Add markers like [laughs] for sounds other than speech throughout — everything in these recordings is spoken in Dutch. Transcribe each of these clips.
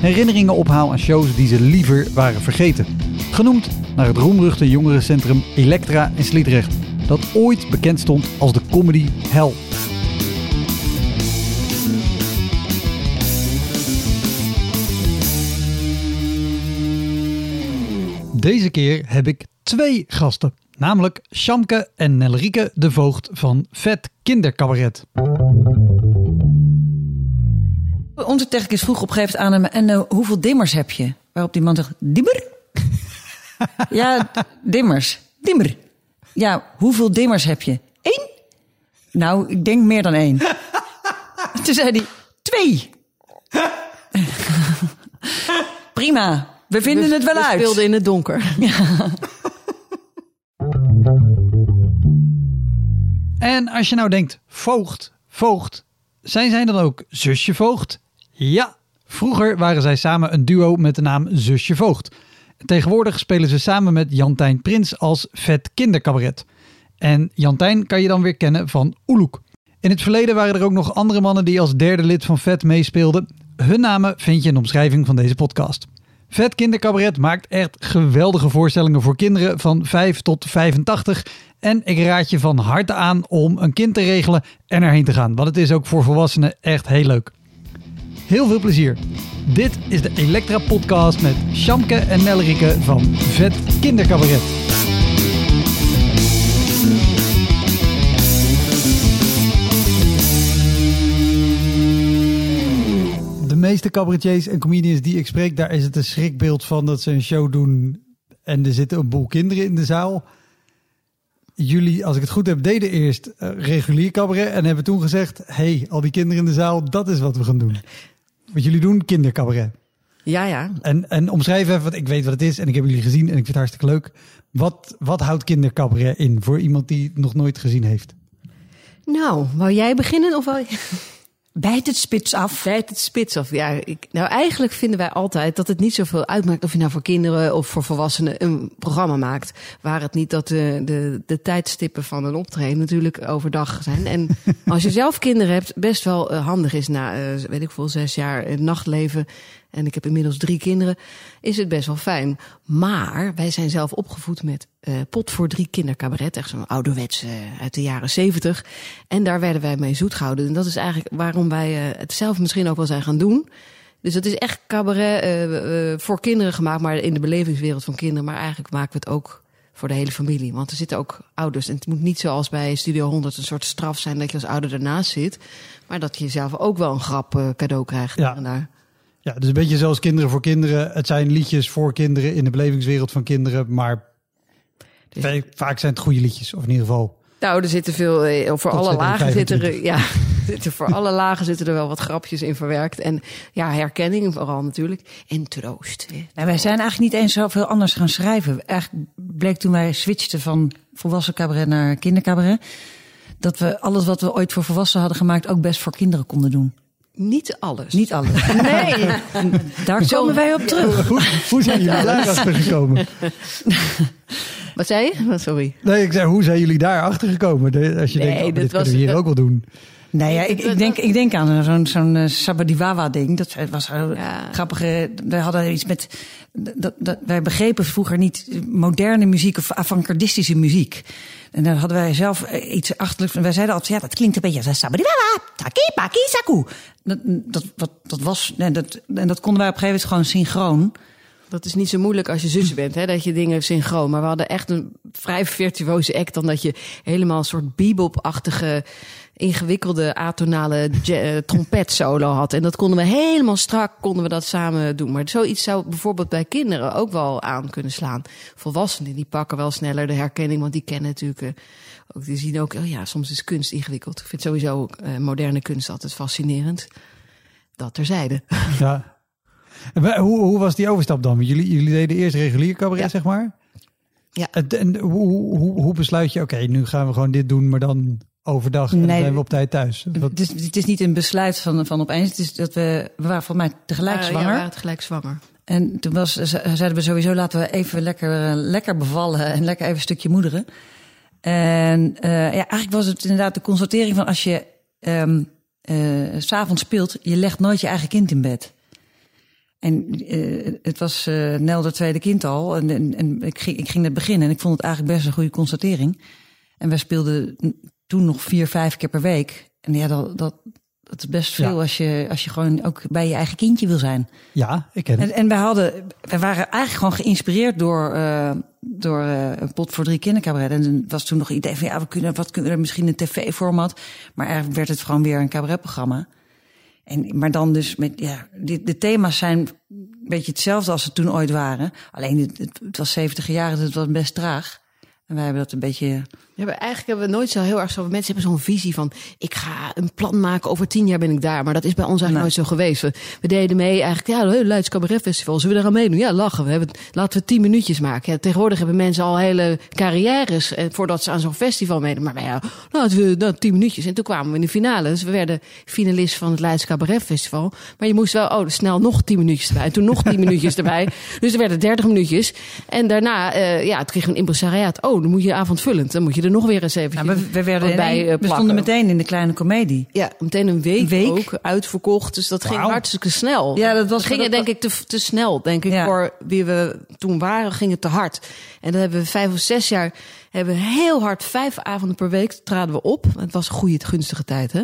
herinneringen ophaal aan shows die ze liever waren vergeten. Genoemd naar het roemruchte jongerencentrum Elektra in Sliedrecht, dat ooit bekend stond als de comedy hell. Deze keer heb ik twee gasten, namelijk Shamke en Nelrieke de Voogd van Vet Kindercabaret. Onze technicus vroeg op een gegeven moment aan hem... en uh, hoeveel dimmers heb je? Waarop die man zegt, dimmer? [laughs] ja, dimmers. Dimmer. Ja, hoeveel dimmers heb je? Eén? Nou, ik denk meer dan één. [laughs] Toen zei hij, twee. [laughs] Prima, we vinden We- het wel we uit. speelden in het donker. En als je nou denkt, voogd, voogd, zijn zij dan ook zusje voogd? Ja, vroeger waren zij samen een duo met de naam Zusje Voogd. Tegenwoordig spelen ze samen met Jantijn Prins als vet kindercabaret. En Jantijn kan je dan weer kennen van Oeloek. In het verleden waren er ook nog andere mannen die als derde lid van Vet meespeelden. Hun namen vind je in de omschrijving van deze podcast. Vet Kindercabaret maakt echt geweldige voorstellingen voor kinderen van 5 tot 85. En ik raad je van harte aan om een kind te regelen en erheen te gaan. Want het is ook voor volwassenen echt heel leuk. Heel veel plezier. Dit is de Elektra Podcast met Shamke en Nellerike van Vet Kindercabaret. De meeste cabaretiers en comedians die ik spreek, daar is het een schrikbeeld van dat ze een show doen en er zitten een boel kinderen in de zaal. Jullie, als ik het goed heb, deden eerst eh, regulier cabaret en hebben toen gezegd: hey, al die kinderen in de zaal, dat is wat we gaan doen. Want jullie doen kindercabaret. Ja, ja. En, en omschrijf even, want ik weet wat het is en ik heb jullie gezien en ik vind het hartstikke leuk. Wat, wat houdt kindercabaret in voor iemand die het nog nooit gezien heeft? Nou, wou jij beginnen of wou je... Bijt het spits af. Bijt het spits af. Ja, ik, nou eigenlijk vinden wij altijd dat het niet zoveel uitmaakt of je nou voor kinderen of voor volwassenen een programma maakt. Waar het niet dat de, de, de tijdstippen van een optreden natuurlijk overdag zijn. En [laughs] als je zelf kinderen hebt, best wel eh, handig is na, eh, weet ik veel, zes jaar eh, nachtleven. En ik heb inmiddels drie kinderen. Is het best wel fijn. Maar wij zijn zelf opgevoed met eh, pot voor drie kindercabaret. Echt zo'n ouderwets eh, uit de jaren zeventig. En daar werden wij mee zoet gehouden. En dat is eigenlijk waarom wij eh, het zelf misschien ook wel zijn gaan doen. Dus het is echt cabaret voor kinderen gemaakt, maar in de belevingswereld van kinderen. Maar eigenlijk maken we het ook voor de hele familie. Want er zitten ook ouders. En het moet niet zoals bij Studio 100 een soort straf zijn dat je als ouder ernaast zit. Maar dat je zelf ook wel een grap cadeau krijgt. Ja. En daar. Ja, dus een beetje zoals kinderen voor kinderen. Het zijn liedjes voor kinderen in de belevingswereld van kinderen, maar Dus- va- vaak zijn het goede liedjes, of in ieder geval. Nou, er zitten veel, eh, voor Tot alle lagen zitten er, 25. ja, [laughs] zitten voor alle lagen zitten er wel wat grapjes in verwerkt. En ja, herkenning vooral natuurlijk. En troost. Hè. Nou, wij zijn eigenlijk niet eens zoveel anders gaan schrijven. Eigenlijk bleek toen wij switchten van volwassen cabaret naar kindercabaret... dat we alles wat we ooit voor volwassenen hadden gemaakt... ook best voor kinderen konden doen. Niet alles. Niet alles. Nee, [laughs] daar komen wij op terug. Hoe, hoe zijn jullie daar achter gekomen? [laughs] Wat zei je? Oh, Sorry. Nee, ik zei, hoe zijn jullie daar achter gekomen? Als je Nee, denkt, oh, dit was- kunnen we hier dat- ook wel doen. Nee, ja, ik, ik, denk, ik denk aan zo'n zo'n eh, Sabadiwawa-ding. Dat was zo Ja. grappig. eh, Wij hadden iets met... Dat, dat, wij begrepen vroeger niet moderne muziek of avant-gardistische muziek. En dan hadden wij zelf eh, iets achterlijks. En wij zeiden altijd, ja, dat klinkt een beetje als taki, paki, saku. Dat, dat, wat, dat was... nee, dat, en dat konden wij op een gegeven moment gewoon synchroon. Dat is niet zo moeilijk als je zussen bent, hè, dat je dingen synchroon. Maar we hadden echt een vrij virtuoze act, dan dat je helemaal een soort bebop-achtige, ingewikkelde atonale eh, trompetsolo had. En dat konden we helemaal strak, konden we dat samen doen. Maar zoiets zou bijvoorbeeld bij kinderen ook wel aan kunnen slaan. Volwassenen, die pakken wel sneller de herkenning, want die kennen natuurlijk... eh, ook, die zien ook, oh ja, soms is kunst ingewikkeld. Ik vind sowieso eh, moderne kunst altijd fascinerend. Dat terzijde. [laughs] Ja. En hoe, hoe was die overstap dan? Jullie, jullie deden eerst regulier cabaret, Ja. zeg maar. Ja. En, en hoe, hoe, hoe besluit je, oké, nu gaan we gewoon dit doen, maar dan overdag en dan zijn we op tijd thuis? Wat, Het is, het is niet een besluit van, van opeens. Het is dat we, we waren volgens mij tegelijk Ja, zwanger. we waren tegelijk zwanger. En toen was, ze- zeiden we sowieso, laten we even lekker, eh, lekker bevallen en lekker even een stukje moederen. En eh, ja, eigenlijk was het inderdaad de constatering van als je ehm eh, s s'avonds speelt, je legt nooit je eigen kind in bed. En eh, het was eh Nel de tweede kind al. En, en, en ik, ging, ik ging net beginnen en ik vond het eigenlijk best een goede constatering. En wij speelden toen nog vier, vijf keer per week. En ja, dat, dat, dat is best veel Ja. als, je, als je gewoon ook bij je eigen kindje wil zijn. ja, ik ken het. En, en wij, hadden, wij waren eigenlijk gewoon geïnspireerd door, eh, door eh, een pot voor drie kindercabaret. En er was toen nog een idee van, ja, we kunnen, wat kunnen we misschien een tv-format. Maar eigenlijk werd het gewoon weer een cabaretprogramma. En, maar dan dus met, ja, de, de thema's zijn een beetje hetzelfde als ze toen ooit waren. Alleen het, het, het was 70 jaar, dus het was best traag. En wij hebben dat een beetje... Ja, eigenlijk hebben we nooit zo heel erg zo. Mensen hebben zo'n visie van: ik ga een plan maken, over tien jaar ben ik daar. Maar dat is bij ons eigenlijk Nee. nooit zo geweest. We, we deden mee eigenlijk, ja, heel Leids Cabaret Festival. Zullen we daar aan meedoen? Ja, lachen. We hebben, laten we tien minuutjes maken. Ja, tegenwoordig hebben mensen al hele carrières eh, voordat ze aan zo'n festival meedoen. Maar wij, ja, laten we nou, tien minuutjes. En toen kwamen we in de finale. Dus we werden finalist van het Leids Cabaret Festival. Maar je moest wel, oh, snel nog tien minuutjes erbij. En toen nog tien [laughs] minuutjes erbij. Dus er werden dertig minuutjes. En daarna, eh, ja, kregen we een impresariaat. Oh, dan moet je avondvullend. Dan moet je er nog weer eens even Nou, we, we, werden bij eh, we stonden meteen in de kleine komedie. Ja, meteen een week, week? ook uitverkocht. Dus dat ging hartstikke snel. Ja, dat was- We gingen dat- denk ik te, te snel. Denk ik Ja. voor wie we toen waren, ging het te hard. En dan hebben we vijf of zes jaar hebben heel hard vijf avonden per week traden we op. Het was een goede, gunstige tijd, hè.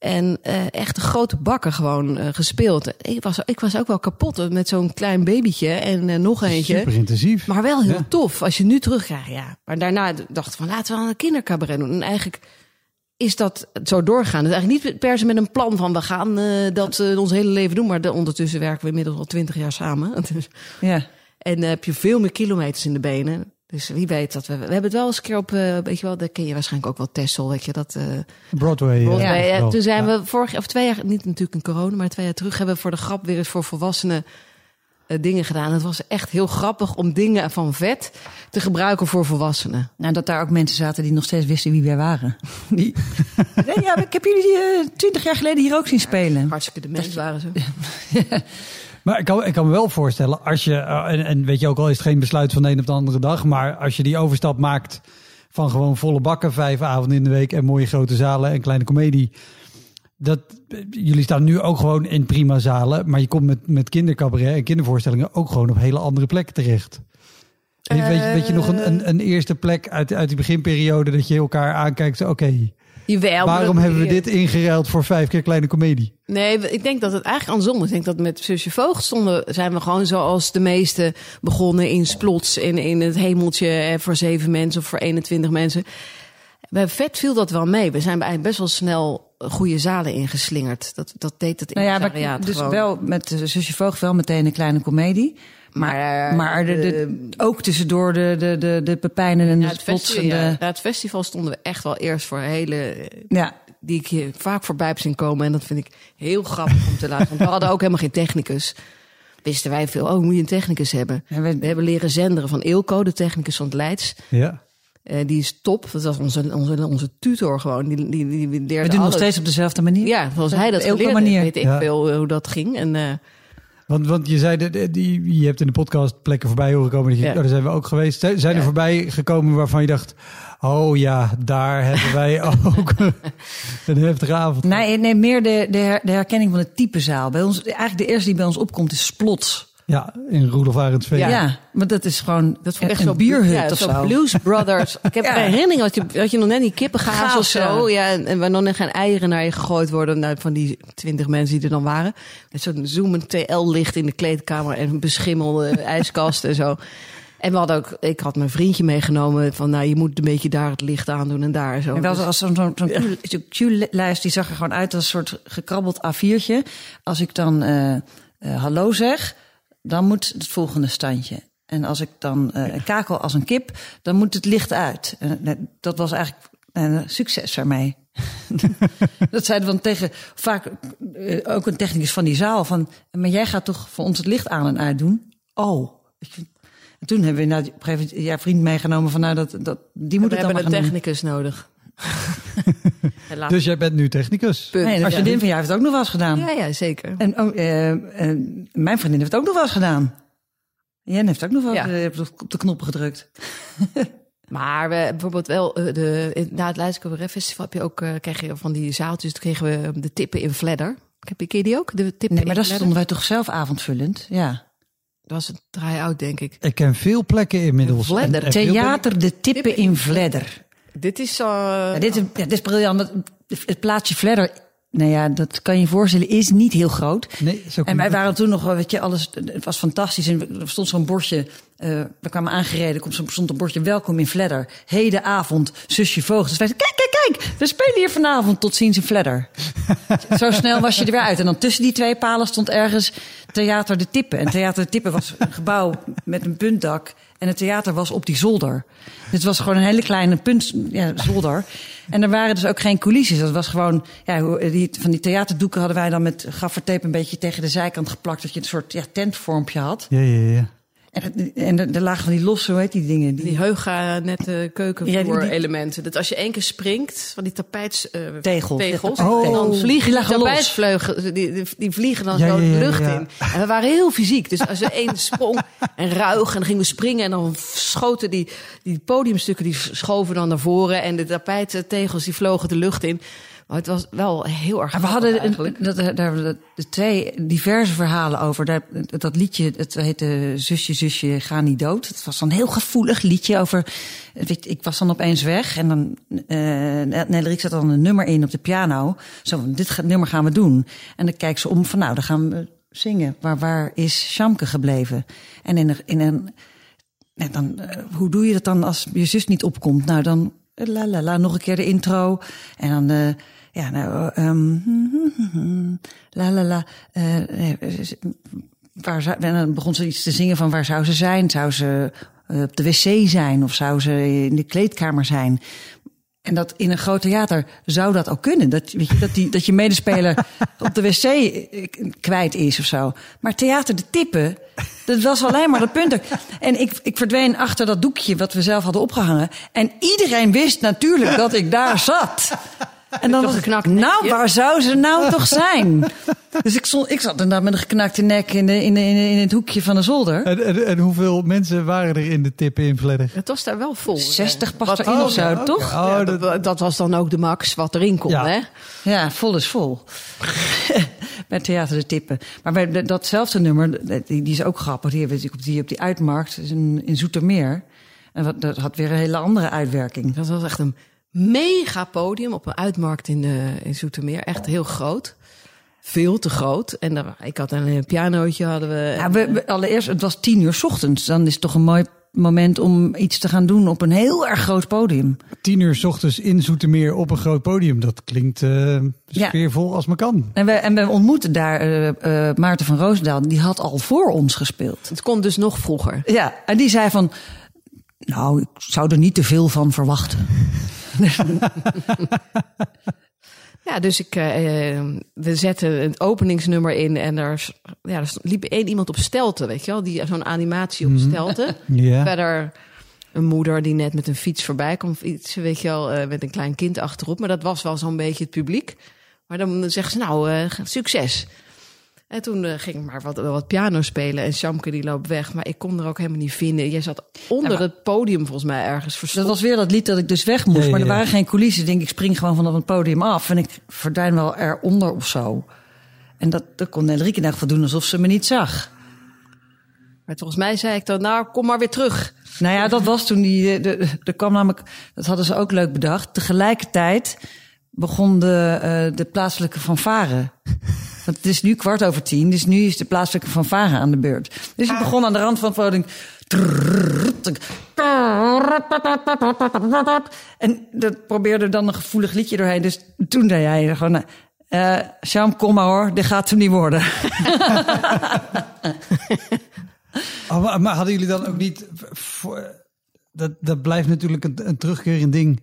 En eh, echt de grote bakken gewoon eh, gespeeld. Ik was, ik was ook wel kapot met zo'n klein babytje en eh, nog eentje. Super intensief. Maar wel heel Ja. tof als je nu terugkrijgt. Ja. Maar daarna dacht ik van laten we aan een kindercabaret doen. En eigenlijk is dat zo doorgaan. Dus eigenlijk niet per se met een plan van we gaan dat ons hele leven doen. Maar de, ondertussen werken we inmiddels al twintig jaar samen. [laughs] Dus, Ja. en dan heb je veel meer kilometers in de benen. Dus wie weet dat we. We hebben het wel eens een keer op, eh, weet je wel, dat ken je waarschijnlijk ook wel Tessel, weet je dat. eh Broadway. eh, Broadway. wel. Ja, toen zijn Ja. we vorig of twee jaar, niet natuurlijk in corona, maar twee jaar terug hebben we voor de grap weer eens voor volwassenen eh, dingen gedaan. Het was echt heel grappig om dingen van vet te gebruiken voor volwassenen. Nou, dat daar ook mensen zaten die nog steeds wisten wie wij waren. [laughs] Die, Nee, ja, ik heb jullie twintig jaar geleden hier ook zien spelen. Hartstikke de mens waren ze. [laughs] [laughs] Maar ik kan, ik kan me wel voorstellen, als je, eh, en, en weet je ook al is het geen besluit van de een op de andere dag, maar als je die overstap maakt van gewoon volle bakken, vijf avonden in de week en mooie grote zalen en kleine komedie. Dat, eh, jullie staan nu ook gewoon in prima zalen, maar je komt met, met kindercabaret en kindervoorstellingen ook gewoon op hele andere plekken terecht. Weet, weet, je, weet je nog een, een, een eerste plek uit, uit die beginperiode dat je elkaar aankijkt, zo, oké, Jawel, waarom hebben we dit ingeruild voor vijf keer kleine komedie? Nee, ik denk dat het eigenlijk andersom is. Ik denk dat met Zusje Voogd stonden, zijn we gewoon zoals de meeste begonnen in Splots en in het hemeltje eh, voor zeven mensen of voor 21 mensen. Bij Vet viel dat wel mee. We zijn eigenlijk best wel snel goede zalen ingeslingerd. Dat, dat deed het Nou ja, maar, dus gewoon. wel met uh, Zusje Voogd wel meteen een kleine komedie. Maar, Maar, maar de, de, ook tussendoor de, de, de, de Pepijnen en de Ja, het, Spots. festival, ja, na het festival stonden we echt wel eerst voor hele... eh, ja, Die ik hier vaak voorbij heb zien komen. En dat vind ik heel grappig om te laten. Want we hadden ook helemaal geen technicus. Wisten wij veel. Oh, moet je een technicus hebben. En we- We hebben leren zenderen van Eelco, de technicus van het Leids. Ja. Eh, die is top. Dat was onze, onze, onze tutor gewoon. Die, die, die, die leerde we doen nog steeds op dezelfde manier. Ja, zoals hij dat Eelco geleerd manier. weet ik Ja. veel eh, hoe dat ging. En eh, Want, want je zei, de- die, je hebt in de podcast plekken voorbij horen komen. Dat je, Ja. oh, daar zijn we ook geweest. Zijn er Ja. voorbij gekomen waarvan je dacht... Oh ja, daar hebben wij [laughs] ook een heftige avond. Nee, nee meer de, de herkenning van het type zaal. Bij ons, eigenlijk de eerste die bij ons opkomt is Splots. Ja, in Roelof Arendsveen. Ja. Ja. maar dat is gewoon Dat vond ik echt een zo bierhut ja, of zo. zo. Blues Brothers. [laughs] Ik heb Ja. een herinnering dat je, dat je nog net die kippengaas Gaas, of zo. ja. En, en waar nog net geen eieren naar je gegooid worden. Nou, van die twintig mensen die er dan waren. Met zo'n zoomend TL-licht in de kleedkamer en een beschimmelde [laughs] ijskast en zo. En we hadden ook, ik had mijn vriendje meegenomen van, nou, je moet een beetje daar het licht aan doen en daar en zo. En wel Dus- als zo'n zo'n zo'n zo'n Q-lijst, die zag er gewoon uit als een soort gekrabbeld A4'tje. Als ik dan eh, eh, hallo zeg, dan moet het volgende standje. En als ik dan eh, kakel als een kip, dan moet het licht uit. En, eh, dat was eigenlijk een succes ermee. [laughs] dat zeiden we dan tegen vaak eh, ook een technicus van die zaal van, maar jij gaat toch voor ons het licht aan en uit doen? Oh. En toen hebben we nou, op een gegeven moment ja, vriend meegenomen van nou dat, dat die moet we het dan hebben een technicus nodig. Dus jij bent nu technicus. Nee, de Ja. vriendin van jou heeft het ook nog wel eens gedaan. Ja, ja, zeker. En oh, eh, mijn vriendin heeft het ook nog wel eens gedaan. Jen heeft ook nog wel Ja. eens, eh, op de knoppen gedrukt. [laughs] Maar we bijvoorbeeld wel eh, de, na het Leidse Cabaret Festival heb je ook eh, kreeg je van die zaaltjes. Toen kregen we de tippen in Fledder. Heb je ken je die ook? De tippen Nee, maar in dat stonden wij toch zelf avondvullend. Ja. Dat was een try-out, denk ik. Ik ken veel plekken inmiddels. Vledder. En- en veel Theater De Tippen in Vledder. Dit is. eh Ja, dit, is, ja, dit is briljant. Het plaatsje Vledder, nou ja, dat kan je je voorstellen, is niet heel groot. Nee, zo En wij waren toen nog, weet je, alles, het was fantastisch. En er stond zo'n bordje, eh, we kwamen aangereden, er stond een bordje, welkom in Vledder. Hedenavond, zusje Voogd. Dus wij zeiden, kijk, kijk, kijk, we spelen hier vanavond, tot ziens in Vledder. [laughs] Zo snel was je er weer uit. En dan tussen die twee palen stond ergens Theater de Tippen. En Theater de Tippen was een gebouw met een puntdak. En het theater was op die zolder. Het was gewoon een hele kleine punt, ja, zolder. En er waren dus ook geen coulisses. Dat was gewoon, ja, die, van die theaterdoeken hadden wij dan met gaffertape een beetje tegen de zijkant geplakt. Dat je een soort ja, tentvormpje had. Ja, ja, ja. En, er, er lagen van die losse, hoe heet die dingen? Die, die heuga nette Ja, die- keukenvloer die- elementen. Dat als je één keer springt van die tapijts eh, Tegels. tegels Oh. en dan vliegen die lagen los. tapijtsvleugels, die, die, die vliegen dan Ja, zo de lucht ja. in. En we waren heel fysiek. Dus als we één sprong en ruig en dan gingen we springen en dan schoten die, die podiumstukken die schoven dan naar voren en de tapijttegels die vlogen de lucht in. Maar het was wel heel erg Maar we hadden eigenlijk. dat, daar twee diverse verhalen over. Daar, dat liedje, het heette Zusje, Zusje, ga niet dood. Het was een heel gevoelig liedje over... weet je, Ik was dan opeens weg en dan... eh Nederik zet dan een nummer in op de piano. Zo, van, dit nummer gaan we doen. En dan kijkt ze om van, nou, dan gaan we zingen. Maar waar is Shamke gebleven? En in een... In een en dan, eh, hoe doe je dat dan als je zus niet opkomt? Nou, dan eh, la la la, nog een keer de intro. En dan, ja, nou, ehm, la la la. eh, eh, waar zou, en dan begon ze iets te zingen van waar zou ze zijn? Zou ze eh, op de wc zijn of zou ze in de kleedkamer zijn? En dat in een groot theater zou dat ook kunnen. Dat, weet je, dat, die, dat je medespeler [laughs] op de wc eh, kwijt is of zo. Maar theater de tippen, dat was alleen maar dat punt. En ik, ik verdween achter dat doekje wat we zelf hadden opgehangen. En iedereen wist natuurlijk dat ik daar zat. En dan was ik, nou, waar zou ze nou toch [laughs] zijn? Dus ik, stond, ik zat inderdaad met een geknakte nek in, de, in, de, in, de- in het hoekje van de zolder. En, en, en hoeveel mensen waren er in de tippen in Vledder? Het was daar wel vol. 60 eh, past erin of zo, toch? Oh, Ja, dat- dat, was dan ook de max wat erin kon, Ja. hè? Ja, vol is vol. [laughs] Bij Theater de Tippen. Maar bij datzelfde nummer, die, die is ook grappig. Die hebben we natuurlijk op die, op die uitmarkt in, in Zoetermeer. En wat, dat had weer een hele andere uitwerking. Dat was echt een mega podium op een uitmarkt in, eh in Zoetermeer. Echt heel groot. Veel te groot. En daar, ik had een, een pianootje, hadden we. Ja, we, we- allereerst, het was tien uur 's ochtends. Dan is het toch een mooi moment om iets te gaan doen op een heel erg groot podium. Tien uur 's ochtends in Zoetermeer op een groot podium. Dat klinkt eh Ja. sfeervol als maar kan. En we, en we ontmoetten daar eh, eh, Maarten van Roosendaal. Die had al voor ons gespeeld. Het kon dus nog vroeger. Ja, en die zei van... Nou, ik zou er niet te veel van verwachten. [laughs] Ja, dus ik, eh, eh, we zetten het openingsnummer in en er, ja, er liep één iemand op stelten, weet je wel? Die Zo'n animatie op stelten. Ja. Verder een moeder die net met een fiets voorbij komt fietsen, weet je wel, eh, met een klein kind achterop. Maar dat was wel zo'n beetje het publiek. Maar dan zeggen ze, nou, eh, succes. En toen eh, ging ik maar wat, wat piano spelen en Shamke die loopt weg. Maar ik kon er ook helemaal niet vinden. Jij zat onder Ja, maar- het podium volgens mij ergens Dat was weer dat lied dat ik dus weg moest. Maar er ja. waren geen coulissen. Ik denk, ik spring gewoon vanaf het podium af. En ik verdwijn wel eronder of zo. En dat, dat kon Nelrieke in elk geval doen alsof ze me niet zag. Maar volgens mij zei ik dan, nou, kom maar weer terug. Nou ja, dat was toen die. eh, de- Er kwam namelijk. Dat hadden ze ook leuk bedacht. Tegelijkertijd begon de, eh, de plaatselijke fanfare. Want het is nu kwart over tien, dus nu is de plaatselijke fanfare aan de beurt. Dus ik begon aan de rand van het podium. En dat probeerde dan een gevoelig liedje doorheen. Dus toen zei hij gewoon... Sjam, kom maar hoor, dit gaat hem niet worden. [laughs] Oh, maar, maar hadden jullie dan ook niet... Voor, dat, dat blijft natuurlijk een, een terugkerend ding.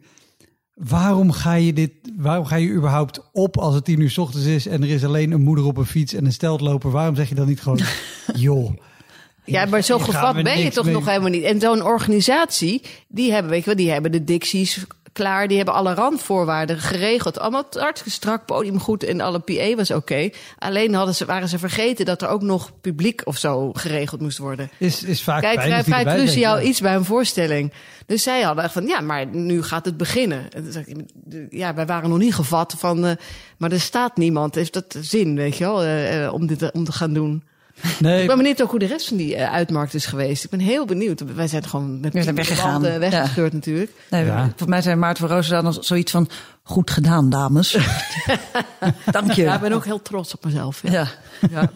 Waarom ga je dit... Waarom ga je überhaupt op als het tien uur 's ochtends is... en er is alleen een moeder op een fiets en een steltloper? Waarom zeg je dan niet gewoon... [laughs] joh, Ja, maar zo gevat ben je toch mee. nog helemaal niet. En zo'n organisatie, die hebben, weet je wel, die hebben de dicties klaar. Die hebben alle randvoorwaarden geregeld. Allemaal hartstikke strak, podium goed en alle PA was oké. Alleen hadden ze, waren ze vergeten dat er ook nog publiek of zo geregeld moest worden. is, is vaak Kijk, vrij, vrij cruciaal iets bij een voorstelling. Dus zij hadden echt van, ja, maar nu gaat het beginnen. Ja, wij waren nog niet gevat van, eh, maar er staat niemand. Heeft dat zin, weet je wel, eh, eh, om dit om te gaan doen? Nee, Ik ben benieuwd ook hoe de rest van die eh, uitmarkt is geweest. Ik ben heel benieuwd. Wij zijn gewoon met We zijn weggegaan. weggescheurd natuurlijk. Nee, Ja. Volgens mij zei Maarten van Roosendaal nog zoiets van... Goed gedaan, dames. [laughs] Dank je. Ja, ik ben ook heel trots op mezelf. Ja. Ja.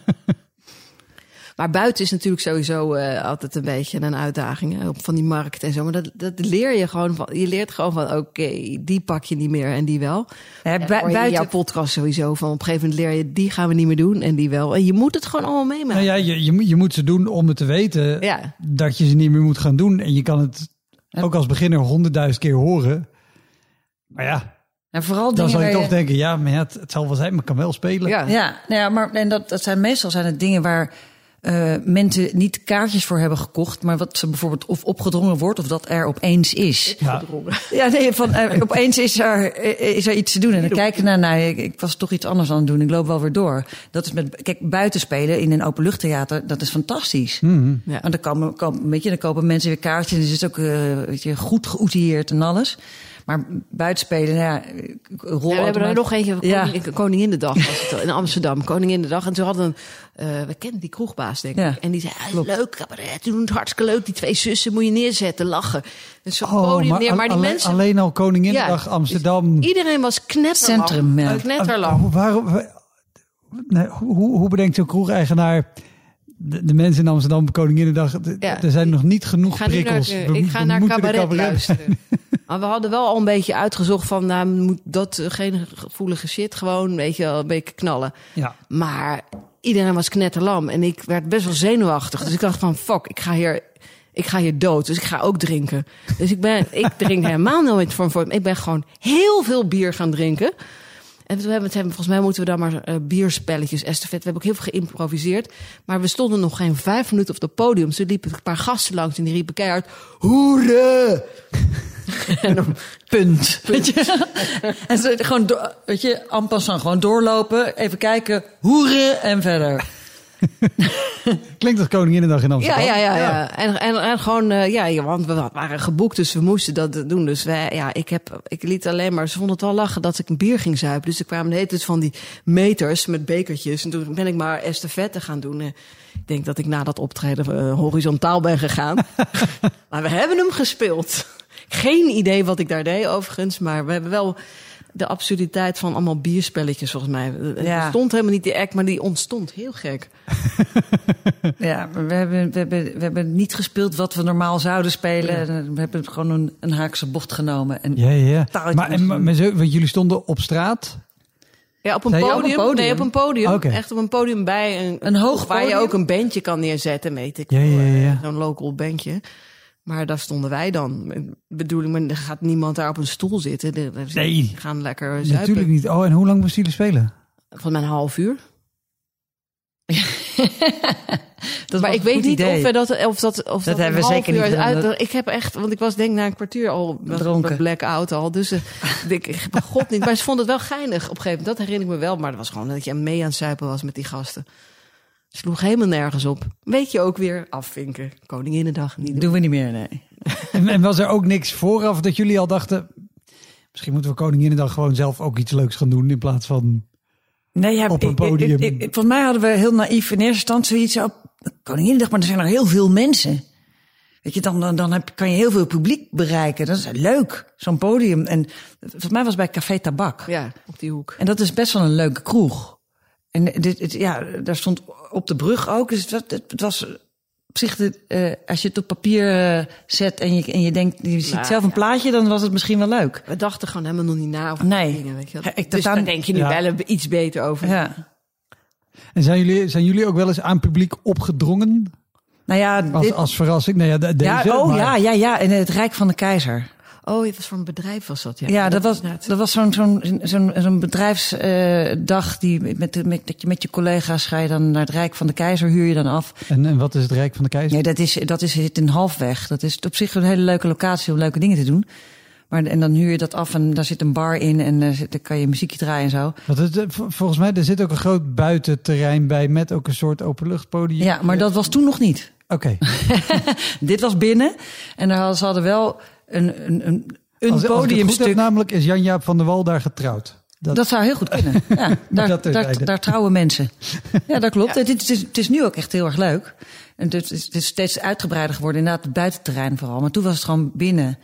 Maar buiten is natuurlijk sowieso eh, altijd een beetje een uitdaging hè, van die markt en zo. Maar dat, dat leer je gewoon van. Je leert gewoon van, oké, die pak je niet meer en die wel. Ja, buiten, jouw podcast sowieso van op een gegeven moment leer je die gaan we niet meer doen en die wel. En je moet het gewoon allemaal meemaken. nou ja, je, je, moet- je moet ze doen om het te weten Ja. dat je ze niet meer moet gaan doen. En je kan het ook als beginner honderdduizend keer horen. Maar ja, en vooral dan dingen zal je toch denken, ja, maar ja, het, het zal wel zijn, maar kan wel spelen. Ja. Ja, nou ja maar en dat, dat zijn meestal zijn het dingen waar eh, mensen niet kaartjes voor hebben gekocht, maar wat ze bijvoorbeeld of opgedrongen wordt of dat er opeens is. Ja. Ja, nee, van eh, opeens is er, eh, is er iets te doen. En dan kijk je naar, nou, ik, ik was toch iets anders aan het doen. Ik loop wel weer door. Dat is met, kijk, buiten spelen in een openluchttheater, dat is fantastisch. Ja. En dan komen, komen, weet je, dan kopen mensen weer kaartjes en het is ook eh, weet je, goed geoutilleerd en alles. Maar buiten spelen, nou ja, rol Ja, we hebben er nog eentje, Ja. koning, Koninginnedag was het in Amsterdam, Koninginnedag. En toen hadden een, eh, we kennen die kroegbaas denk ik. En die zei, ah, leuk cabaret, doen het hartstikke leuk. Die twee zussen moet je neerzetten, lachen. En zo'n Oh, podium neer, maar die alleen, mensen... alleen al Koninginnedag. Amsterdam. Iedereen was knetterlang. Centrum. Knetterlang. Hoe- waarom, nee, hoe, hoe bedenkt zo'n kroegeigenaar... De, de mensen in Amsterdam Koninginnedag, Ja. er zijn nog niet Ik genoeg naar, prikkels. We- ik ga naar cabaret, luisteren. [laughs] maar we hadden wel al een beetje uitgezocht van, nou, moet dat geen gevoelige shit, gewoon, weet je wel, een beetje knallen. Ja. Maar iedereen was knetterlam en ik werd best wel zenuwachtig. Dus ik dacht van, fuck, ik ga hier, ik ga hier dood. Dus ik ga ook drinken. Dus ik ben, ik drink [laughs] helemaal nooit voor voor. Ik ben gewoon heel veel bier gaan drinken. En hebben het- volgens mij moeten we dan maar eh, bierspelletjes, estafette. We hebben ook heel veel geïmproviseerd. Maar we stonden nog geen vijf minuten op het podium. Toen liepen een paar gasten langs en die riepen keihard... Hoera! [laughs] en dan, Punt. [laughs] Weet je? en ze gewoon, weet je, en passant, gewoon doorlopen, even kijken, hoeren en verder. [laughs] Klinkt als Koninginnedag in Ja, Amsterdam. ja, ja. ja. En, en, en gewoon, eh, ja, ja, want we waren geboekt, dus we moesten dat doen. Dus wij, ja, ik, heb, ik liet alleen maar, ze vonden het wel lachen dat ik een bier ging zuipen. Dus er kwamen de hele tijd van die meters met bekertjes. En toen ben ik maar estafette gaan doen. Ik denk dat ik na dat optreden eh, horizontaal ben gegaan. [laughs] maar we hebben hem gespeeld. Geen idee wat ik daar deed overigens, maar we hebben wel de absurditeit van allemaal bierspelletjes volgens mij. Er Ja. stond helemaal niet die act, maar die ontstond. Heel gek. [laughs] Ja, we hebben, we, hebben, we hebben niet gespeeld wat we normaal zouden spelen. En We hebben gewoon een, een haakse bocht genomen. En Ja, ja. Maar, en, maar, maar zo, want jullie stonden op straat. Ja, op een, podium, op een podium? Nee, op een podium. Oké. Echt op een podium bij een, Een hoog waar je ook een bandje kan neerzetten, weet ik. Ja, veel, ja, ja. eh, Zo'n local bandje. Maar daar stonden wij dan. Bedoeling, maar er gaat niemand daar op een stoel zitten. We Nee. gaan lekker zuipen. Natuurlijk niet. Oh, en hoe lang moesten jullie spelen? Van mijn half uur. [laughs] dat maar ik weet niet idee. of we dat, of dat, of dat, hebben een we half zeker uur niet uit. Dat- Ik heb echt, want ik was denk na een kwartier al Dronken. blackout al. Dus eh, [laughs] ik, god niet. Maar ze vonden het wel geinig op een gegeven moment. Dat herinner ik me wel. Maar dat was gewoon dat je mee aan het zuipen was met die gasten. Sloeg helemaal nergens op. Weet je ook weer afvinken. Koninginnedag niet doen. doen we niet meer, nee. [laughs] En, was er ook niks vooraf dat jullie al dachten... Misschien moeten we Koninginnedag gewoon zelf ook iets leuks gaan doen... in plaats van... Nee, ja, Op een ik- podium. Ik, ik, ik- volgens mij hadden we heel naïef in eerste instantie zoiets op. Koninginnedag, maar er zijn er heel veel mensen. Weet je, dan, dan, dan heb, kan je heel veel publiek bereiken. Dat is leuk, zo'n podium. En volgens mij was het bij Café Tabak. Ja, op die hoek. En dat is best wel een leuke kroeg. En dit, het- ja, daar stond op de brug ook. Dus het, was- het, het was op zich, de, eh, als je het op papier eh, zet en je, en je denkt, je ziet Nou, zelf een ja. plaatje, dan was het misschien wel leuk. We dachten gewoon helemaal nog niet na over Nee. die dingen. Weet je wel. Ja, ik dus aan- denk je nu Ja. wel een- iets beter over. Ja. En zijn jullie, zijn jullie ook wel eens aan publiek opgedrongen? Nou ja, Als, dit, als verrassing? Nee, ja, de- deze, ja, oh maar- ja, ja, ja. En het Rijk van de Keizer. Oh, het was voor een bedrijf was dat, ja. Ja, dat was, dat was zo'n zo'n zo'n zo'n bedrijfsdag die met, met, dat je met je collega's ga je dan naar het Rijk van de Keizer, huur je dan af. En, en wat is het Rijk van de Keizer? Nee, dat is, dat is zit in halfweg. Dat is op zich een hele leuke locatie om leuke dingen te doen. Maar, en dan huur je dat af en daar zit een bar in en daar, zit, dan kan je muziekje draaien en zo. Het, eh, vol- volgens mij, er zit ook een groot buitenterrein bij met ook een soort openluchtpodium. Ja, maar dat was toen nog niet. Oké. [laughs] Dit was binnen en daar hadden, ze hadden wel een, een, een, een Als, als ik het goed heb, podiumstuk. namelijk is Jan-Jaap van der Wal daar getrouwd. Dat, Dat zou heel goed kunnen. [laughs] Ja, daar, daar, daar trouwen mensen. [laughs] Ja, dat klopt. Het, is, het is nu ook echt heel erg leuk. En het is, het is steeds uitgebreider geworden. Inderdaad, het buitenterrein vooral. Maar toen was het gewoon binnen.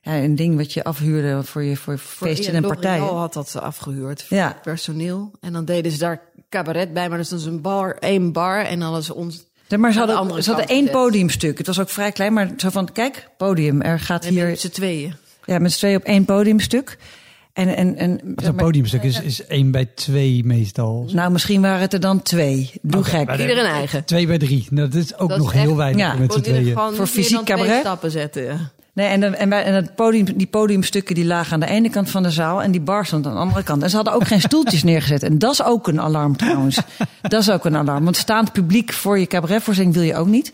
Ja, een ding wat je afhuurde voor je voor Voor- feesten ja, en L'Oréal partijen. had dat afgehuurd voor Ja. personeel. En dan deden ze daar cabaret bij, maar dat is dus een bar, één bar. En ze ons... Maar ze hadden, andere ze hadden één podiumstuk. Het was ook vrij klein, maar zo van, kijk, podium. Er gaat En met hier z'n tweeën. ja, met z'n tweeën op één podiumstuk. En, en, en, Zo'n podiumstuk is, is één bij twee meestal. Nou, misschien waren het er dan twee. Doe gek. Ieder een eigen. Twee bij drie. Nou, dat is ook Dat is nog heel weinig ja, met z'n tweeën. gewoon Voor fysiek cabaret? stappen zetten. ja. Nee, en, de, en, bij, en het podium, die podiumstukken die lagen aan de ene kant van de zaal en die bar stond aan de andere kant. En ze hadden ook geen stoeltjes neergezet. En dat is ook een alarm trouwens. [laughs] Dat is ook een alarm. Want staand publiek voor je cabaretvoorstelling wil je ook niet.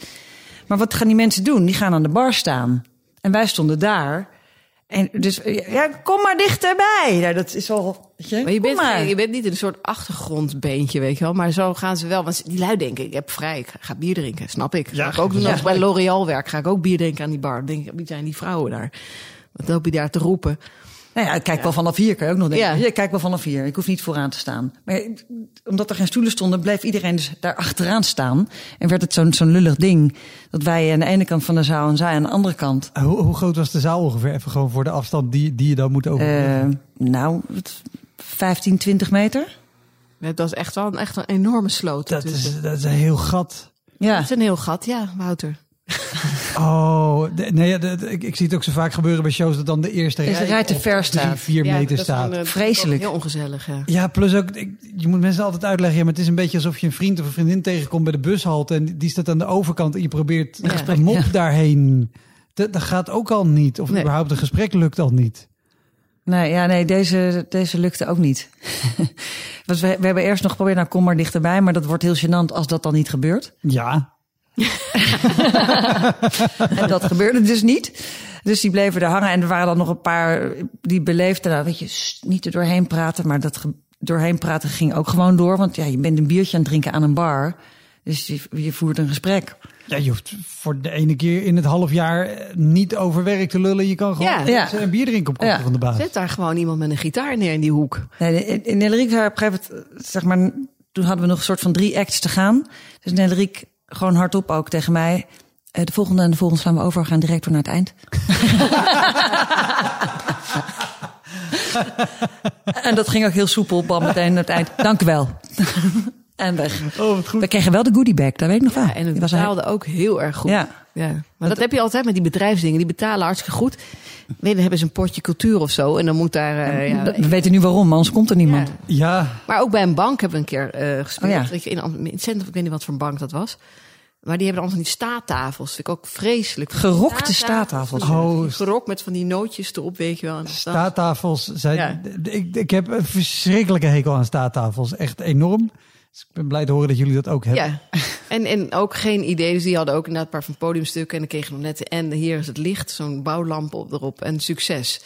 Maar wat gaan die mensen doen? Die gaan aan de bar staan. En wij stonden daar. En dus, ja, kom maar dichterbij. Nou, dat is al, weet je, Maar je kom bent, maar. je bent niet in een soort achtergrondbeentje, weet je wel. Maar zo gaan ze wel. Want die lui denken, ik heb vrij, ik ga bier drinken. Snap ik. Ja, ga ik ook doen ja. als ik bij L'Oréal werk. Ga ik ook bier drinken aan die bar. Dan denk ik, wie zijn die vrouwen daar? Wat loop je daar te roepen? Nou ja, ik kijk wel vanaf hier, kan je ook nog denken. Ja. Ja. Ik kijk wel vanaf hier. Ik hoef niet vooraan te staan. Maar omdat er geen stoelen stonden, bleef iedereen dus daar achteraan staan. En werd het zo'n zo'n lullig ding. Dat wij aan de ene kant van de zaal en zij aan de andere kant. Hoe, hoe groot was de zaal ongeveer? Even gewoon voor de afstand die, die je dan moet over. Eh, nou, wat, 15, 20 meter? Het was echt wel een, echt een enorme sloot. dat, is, dat is een heel gat. Ja. Het is een heel gat, ja, Wouter. [laughs] Oh, de- nee, ja, de- de- ik, ik zie het ook zo vaak gebeuren bij shows dat dan de eerste de rij rij te ver drie, staat. vier Ja, meter staat. eh, Vreselijk. Heel ongezellig, ja. Ja, plus ook, ik- je moet mensen altijd uitleggen, ja, maar het is een beetje alsof je een vriend of een vriendin tegenkomt bij de bushalte en die staat aan de overkant en je probeert Ja. een mop Ja. daarheen. Dat, dat gaat ook al niet. Of Nee. überhaupt een gesprek lukt al niet. Nee, ja, nee deze, deze lukte ook niet. [laughs] Want we, we hebben eerst nog geprobeerd, nou kom maar dichterbij. Maar dat wordt heel gênant als dat dan niet gebeurt. Ja, En dat gebeurde dus niet. Dus die bleven er hangen. En er waren dan nog een paar die beleefden, nou weet je, niet er doorheen praten. Maar dat doorheen praten ging ook gewoon door. Want ja, je bent een biertje aan het drinken aan een bar. Dus je, je voert een gesprek. ja, je hoeft voor de ene keer in het half jaar eh, niet over werk te lullen. Je kan gewoon Ja. Ja. een bier drinken op Ja. van de baas. Zet daar gewoon iemand met een gitaar neer in die hoek. Nee, in- op een gegeven moment, zeg maar, toen hadden we nog een soort van drie acts te gaan. Dus Neleriek gewoon hardop ook tegen mij. eh, de volgende en de volgende slaan we over, we gaan direct door naar het eind. [laughs] en dat ging ook heel soepel, bam, meteen naar het eind. Dank u wel. En weg. Oh, wat goed. We kregen wel de goodie bag, dat weet ik nog wel. Ja, en het Die was een- betaalde ook heel erg goed. Ja. Ja. Maar dat, heb je altijd met die bedrijfsdingen. Die betalen hartstikke goed. Dan hebben ze een potje cultuur of zo. En dan moet daar... eh, ja, We weten nu waarom, anders komt er niemand. Ja. Ja, Maar ook bij een bank hebben we een keer eh gespeeld. Oh ja. Weet je, in, in het centrum, ik weet niet wat voor een bank dat was. Maar die hebben dan van die staattafels. Vind ik ook vreselijk. Gerokte staattafels. Oh, Gerokt met van die nootjes erop, weet je wel. Staattafels zijn. Ja. Ik, ik heb een verschrikkelijke hekel aan staattafels. Echt enorm. Dus ik ben blij te horen dat jullie dat ook hebben. Ja, [laughs] en, en ook geen idee. Dus die hadden ook inderdaad een paar van podiumstukken. En dan kregen we nog net... En hier is het licht, zo'n bouwlamp op, erop. En succes.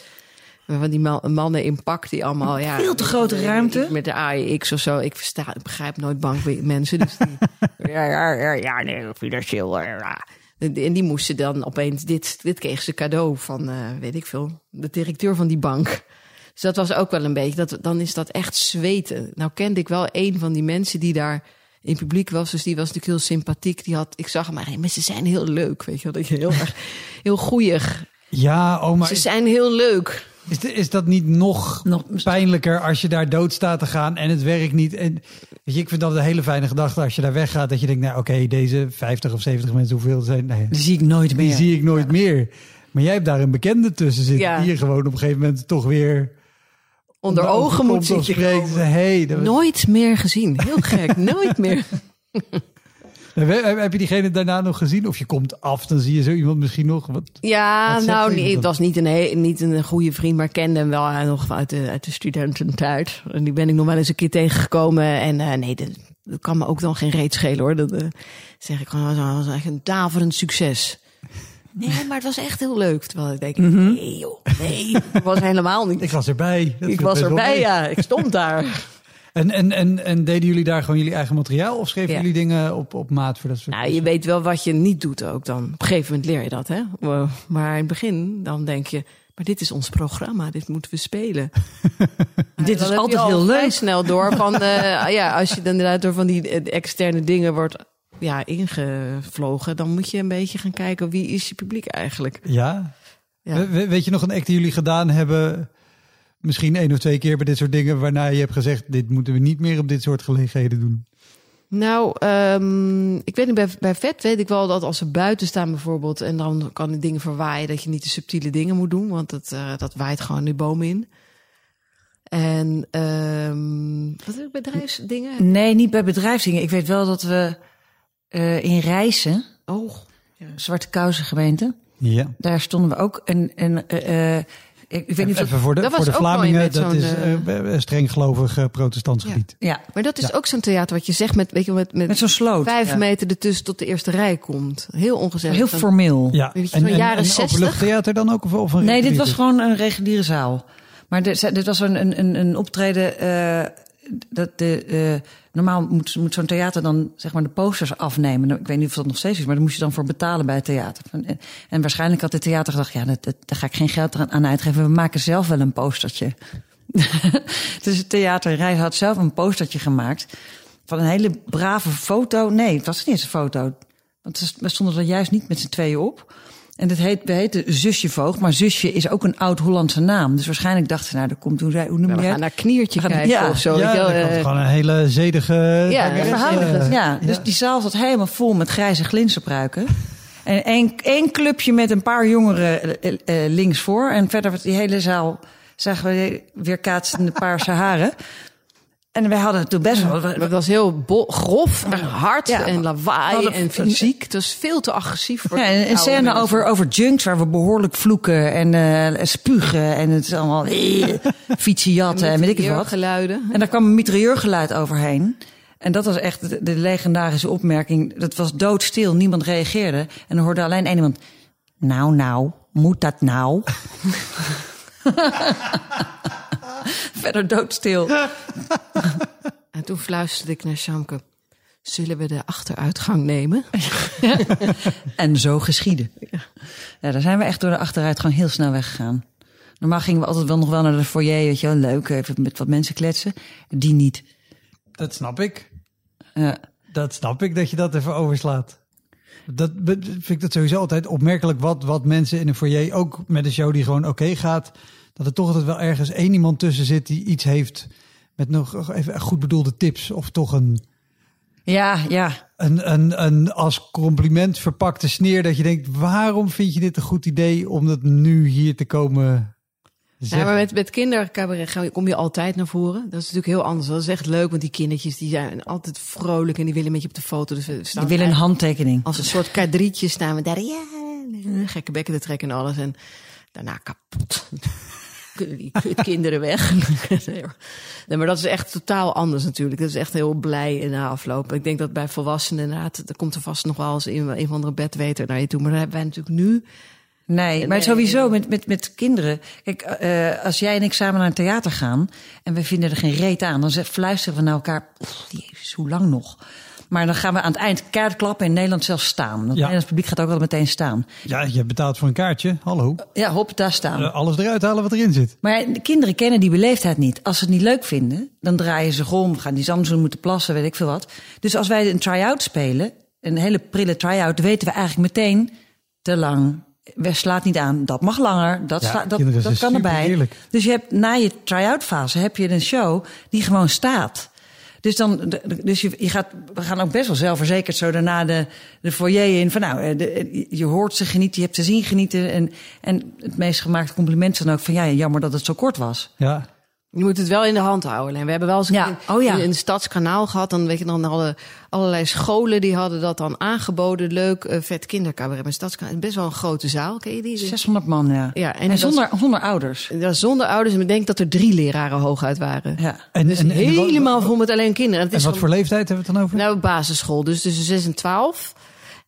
Van die ma- mannen in pak die allemaal... Ja, Veel te grote ruimte. Met de AEX of zo. Ik, versta, ik begrijp nooit bankmensen. Dus die, [laughs] ja, ja, ja, ja, nee, financieel. ja, ja. En die- en die moesten dan opeens... Dit, dit kregen ze cadeau van, eh, weet ik veel, de directeur van die bank. Dus dat was ook wel een beetje... Dat, dan is dat echt zweten. Nou kende ik wel een van die mensen die daar in publiek was. Dus die was natuurlijk heel sympathiek. Die had, ik zag hem maar, hey, maar ze zijn heel leuk, weet je wel. Dat je heel erg, heel goeieig. Ja, oh, maar Ze zijn heel leuk. is, is dat niet nog, Nog- pijnlijker als je daar dood staat te gaan en het werkt niet? En, weet je, ik vind dat een hele fijne gedachte als je daar weggaat. Dat je denkt, nou oké, deze 50 of 70 mensen, hoeveel zijn? Nee, Die zie ik nooit meer. die zie ik nooit meer. Maar jij hebt daar een bekende tussen zitten. Ja. Die je gewoon op een gegeven moment toch weer Onder naar ogen moet zitten. Hey, dat was- Nooit meer gezien. Heel gek, [laughs] nooit meer. Heb je diegene daarna nog gezien? Of je komt af, dan zie je zo iemand misschien nog. Wat, Ja, Wat nou, nee, het was niet een, niet een goede vriend, maar kende hem wel eh, nog uit de, uit de studententijd. En die ben ik nog wel eens een keer tegengekomen. En eh, nee, dat, dat kan me ook dan geen reet schelen hoor. Dat eh, zeg ik gewoon, het was echt een daverend succes. Nee, maar het was echt heel leuk. Terwijl ik denk, nee joh, nee, het was helemaal niet. [laughs] ik was erbij. Dat Ik was erbij, ja. Ik stond daar. [laughs] En, en, en, en deden jullie daar gewoon jullie eigen materiaal? Of schreven Ja. jullie dingen op, op maat voor dat soort Nou, je weet wel wat je niet doet ook dan. Op een gegeven moment leer je dat, hè. Maar in het begin, dan denk je... Maar dit is ons programma, dit moeten we spelen. [laughs] Dit is altijd al heel leuk. snel door van, eh, ja, als je dan inderdaad door van die eh, externe dingen wordt ja, ingevlogen, dan moet je een beetje gaan kijken wie is je publiek eigenlijk. Ja? Ja. We- we- weet je nog een act die jullie gedaan hebben? Misschien één of twee keer bij dit soort dingen... waarna je hebt gezegd... dit moeten we niet meer op dit soort gelegenheden doen. Nou, ehm, ik weet niet, bij, bij vet weet ik wel dat als ze buiten staan bijvoorbeeld en dan kan die dingen verwaaien, dat je niet de subtiele dingen moet doen, want dat, eh, dat waait gewoon de boom in. En ehm wat heb ik bedrijfsdingen? Nee, niet bij bedrijfsdingen. Ik weet wel dat we eh, in Rijssen, Oh, Zwarte Kousen gemeente, Ja. daar stonden we ook. En, en eh, eh, ik, weet niet of Even voor de, Dat voor de Vlamingen, dat is een streng gelovig protestants Ja. gebied. Ja, maar dat is Ja. ook zo'n theater wat je zegt met, weet je, met, met, met zo'n sloot. vijf Ja. meter ertussen tot de eerste rij komt. Heel ongezellig. Heel formeel. Ja, Weet je, van jaren 60? openluchttheater dan ook? Of, of een Nee, dit was gewoon een reguliere zaal. Maar dit, dit was een, een, een, een optreden. eh, dat de, eh, normaal moet, moet zo'n theater dan zeg maar de posters afnemen. Nou, Ik weet niet of dat nog steeds is, maar daar moest je dan voor betalen bij het theater. En, en waarschijnlijk had het theater gedacht: ja, dat, dat, daar ga ik geen geld aan- uitgeven. We maken zelf wel een postertje. [laughs] dus het theater Rijs had zelf een postertje gemaakt van een hele brave foto. Nee, het was niet eens een foto. Want we stonden er juist niet met z'n tweeën op. En het heet, heten Zusje Voogd, maar Zusje is ook een oud-Hollandse naam. Dus waarschijnlijk dachten ze, nou, er komt, hoe, zei- hoe noem Ja, je we gaan het? naar kniertje gaan- kijken ja. of zo. Ja, dat komt eh, gewoon een hele zedige... Ja, eh, Ja, dus die zaal zat helemaal vol met grijze glinsterpruiken. En één, één clubje met een paar jongeren eh, eh, links voor. En verder was die hele zaal zagen we weer kaatsende paarse haren. En wij hadden toen best wel... Het was heel grof en hard Ja, en lawaai en fysiek. Het was veel te agressief voor Ja, een, scène mensen. over, over junks waar we behoorlijk vloeken en eh, spugen. En het is allemaal eh, [laughs] fietsen jatten en weet ik wat. geluiden. En daar kwam een mitrailleurgeluid overheen. En dat was echt de, de legendarische opmerking. Dat was doodstil, niemand reageerde. En dan hoorde alleen één iemand... Nou, nou, moet dat nou? [laughs] [laughs] Verder doodstil. [laughs] En toen fluisterde ik naar Shamke. Zullen we de achteruitgang nemen? [laughs] En zo geschiedde. Ja, daar zijn we echt door de achteruitgang heel snel weggegaan. Normaal gingen we altijd wel nog wel naar de foyer, weet je wel, leuk, even met wat mensen kletsen. Die niet. Dat snap ik. Ja. Dat snap ik, dat je dat even overslaat. Dat vind ik dat sowieso altijd opmerkelijk wat, wat mensen in een foyer, ook met een show die gewoon oké gaat, dat er toch altijd wel ergens één iemand tussen zit die iets heeft met nog even goed bedoelde tips of toch een, ja, ja. een, een, een als compliment verpakte sneer dat je denkt, waarom vind je dit een goed idee om dat nu hier te komen Ja, maar met, met kindercabaret kom je altijd naar voren. Dat is natuurlijk heel anders. Dat is echt leuk, want die kindertjes die zijn altijd vrolijk en die willen met je op de foto. Dus we staan Die willen een handtekening. als een soort kadrietje staan we daar. Ja, gekke bekken te trekken en alles. En daarna kapot. [laughs] Kunnen die kinderen weg. [laughs] nee, maar dat is echt totaal anders natuurlijk. Dat is echt heel blij in de afloop. Ik denk dat bij volwassenen inderdaad, er komt er vast nog wel eens een, een of andere bedweter naar je toe. Maar dat hebben wij natuurlijk nu. Nee, maar sowieso met, met, met kinderen. Kijk, eh, als jij en ik samen naar een theater gaan en we vinden er geen reet aan, dan fluisteren we naar elkaar. "Oef, Jezus, hoe lang nog? Maar dan gaan we aan het eind keihard klappen in Nederland zelfs staan. Het Nederlands publiek gaat ook altijd meteen staan. Ja, je betaalt voor een kaartje. Hallo. Ja, hop, daar staan. Uh, alles eruit halen wat erin zit. Maar de kinderen kennen die beleefdheid niet. Als ze het niet leuk vinden, dan draaien ze om. Gaan die Samsung moeten plassen, weet ik veel wat. Dus als wij een try-out spelen, een hele prille try-out, weten we eigenlijk meteen te lang. We slaat niet aan, dat mag langer, dat, Ja, sla- dat, kinderen dat zijn kan erbij. Dus je hebt na je try-out fase heb je een show die gewoon staat. Dus, dan, dus je, je gaat, we gaan ook best wel zelfverzekerd zo daarna de, de foyer in. Van nou, eh, de, je hoort ze genieten, je hebt ze zien genieten. En, en het meest gemaakte compliment dan ook van ja, jammer dat het zo kort was. Ja. Je moet het wel in de hand houden. Alleen we hebben wel eens een Ja. Oh ja. het stadskanaal gehad. Dan weet je dan alle, allerlei scholen die hadden dat dan aangeboden. Leuk, eh, vet kindercabaret. Maar stadskanaal is best wel een grote zaal. Ken je die? 600 man, ja. Ja, en en zonder, zonder ouders. Was zonder ouders. En ik denk dat er drie leraren hooguit waren. Ja. En, Dus en, en, helemaal vol met alleen kinderen. En En wat gewoon- voor leeftijd hebben we het dan over? Nou, basisschool, dus tussen 6 en 12.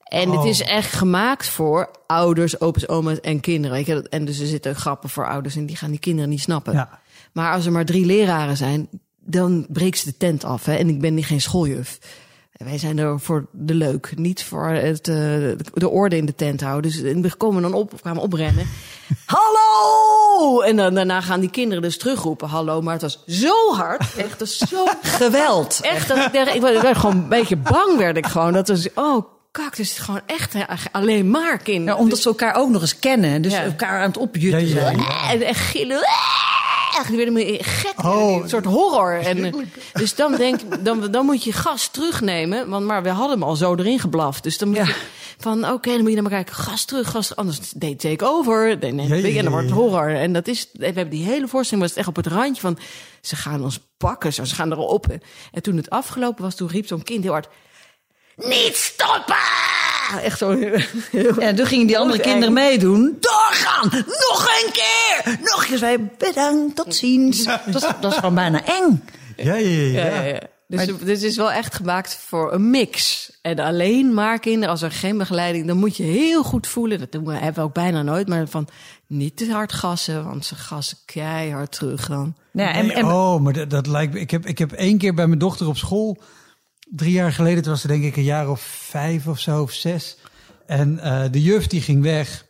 En Oh. het is echt gemaakt voor ouders, opa's, oma's en kinderen. En dus er zitten grappen voor ouders en die gaan die kinderen niet snappen. ja. Maar als er maar drie leraren zijn, dan breekt ze de tent af. Hè? En ik ben niet geen schooljuf. Wij zijn er voor de leuk, niet voor het, eh, de orde in de tent houden. Dus we komen dan op, kwamen oprennen. [laughs] Hallo! En dan, daarna gaan die kinderen dus terugroepen, hallo. Maar het was zo hard, echt dat is zo [laughs] Geweld. echt dat ik, dacht, ik, werd, ik werd gewoon een beetje bang, werd ik gewoon. Dat was, oh kak, dus het is gewoon echt hè, alleen maar kinderen. Ja, omdat ze elkaar ook nog eens kennen. Dus Ja. elkaar aan het opjutten Ja, ja, zijn. ja. En echt gillen. Echt, me gek. Oh, een soort horror. En, eh, dus dan denk dan, dan moet je gas terugnemen. Want maar we hadden hem al zo erin geblaft. Dus dan moet Ja. je van, oké, dan moet je naar elkaar kijken. Gas terug, gas. Anders deed take over. En dan wordt het horror. En dat is, we hebben die hele voorstelling was het echt op het randje van, ze gaan ons pakken. Ze gaan erop. En toen het afgelopen was, toen riep zo'n kind heel hard, niet stoppen! Echt zo. [laughs] heel- Ja, toen gingen die andere Eng. kinderen meedoen. Doorgaan! Nog een keer! Nog een keer. Wij bedankt, tot ziens. Dat, is, dat is gewoon bijna eng. Ja, ja, ja. Ja, ja. ja, ja. Dus dit is wel echt gemaakt voor een mix. En alleen maar kinderen, als er geen begeleiding, dan moet je heel goed voelen. Dat doen we, hebben we ook bijna nooit, maar van niet te hard gassen, want ze gassen keihard terug dan. Ja, en, Nee, en, oh, maar dat, dat lijkt me. Ik heb, ik heb één keer bij mijn dochter op school, drie jaar geleden, toen was ze denk ik een jaar of vijf of zo, of zes. En eh, de juf die ging weg.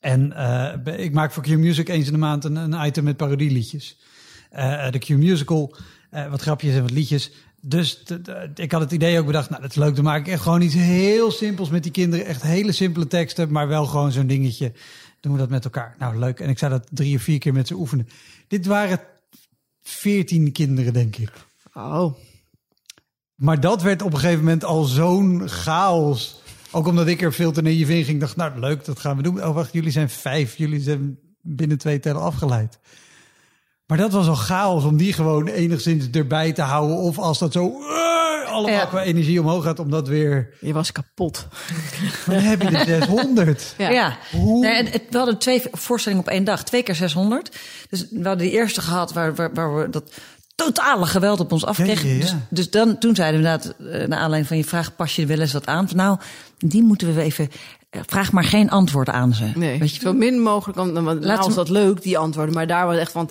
En eh, ik maak voor Q Music eens in de maand een, een item met parodieliedjes. Eh, de Q Musical, wat grapjes en wat liedjes. Dus ik had het idee ook bedacht, nou dat is leuk, dan maak ik echt gewoon iets heel simpels met die kinderen. Echt hele simpele teksten, maar wel gewoon zo'n dingetje. Doen we dat met elkaar. Nou, leuk. En ik zou dat drie of vier keer met ze oefenen. Dit waren veertien kinderen, denk ik. Oh. Maar dat werd op een gegeven moment al zo'n chaos. Ook omdat ik er veel te naïef in ging. dacht, nou leuk, dat gaan we doen. Oh wacht, jullie zijn vijf. Jullie zijn binnen twee tellen afgeleid. Maar dat was al chaos om die gewoon enigszins erbij te houden. Of als dat zo uh, allemaal Ja. qua energie omhoog gaat, om dat weer... Je was kapot. Dan heb je de 600. [laughs] Ja. ja. Hoe- Nee, het- we hadden twee voorstellingen op één dag. Twee keer 600. Dus we hadden die eerste gehad waar, waar, waar we dat totale geweld op ons afkregen. Ja, ja, ja. Dus, dus dan, toen zeiden we inderdaad, eh, naar aanleiding van je vraag, pas je wel eens wat aan? Van, nou, die moeten we even... eh, Vraag maar geen antwoord aan ze. Nee, Weet je zo min mogelijk. Want, want Laat nou dat leuk, die antwoorden. Maar daar was echt van...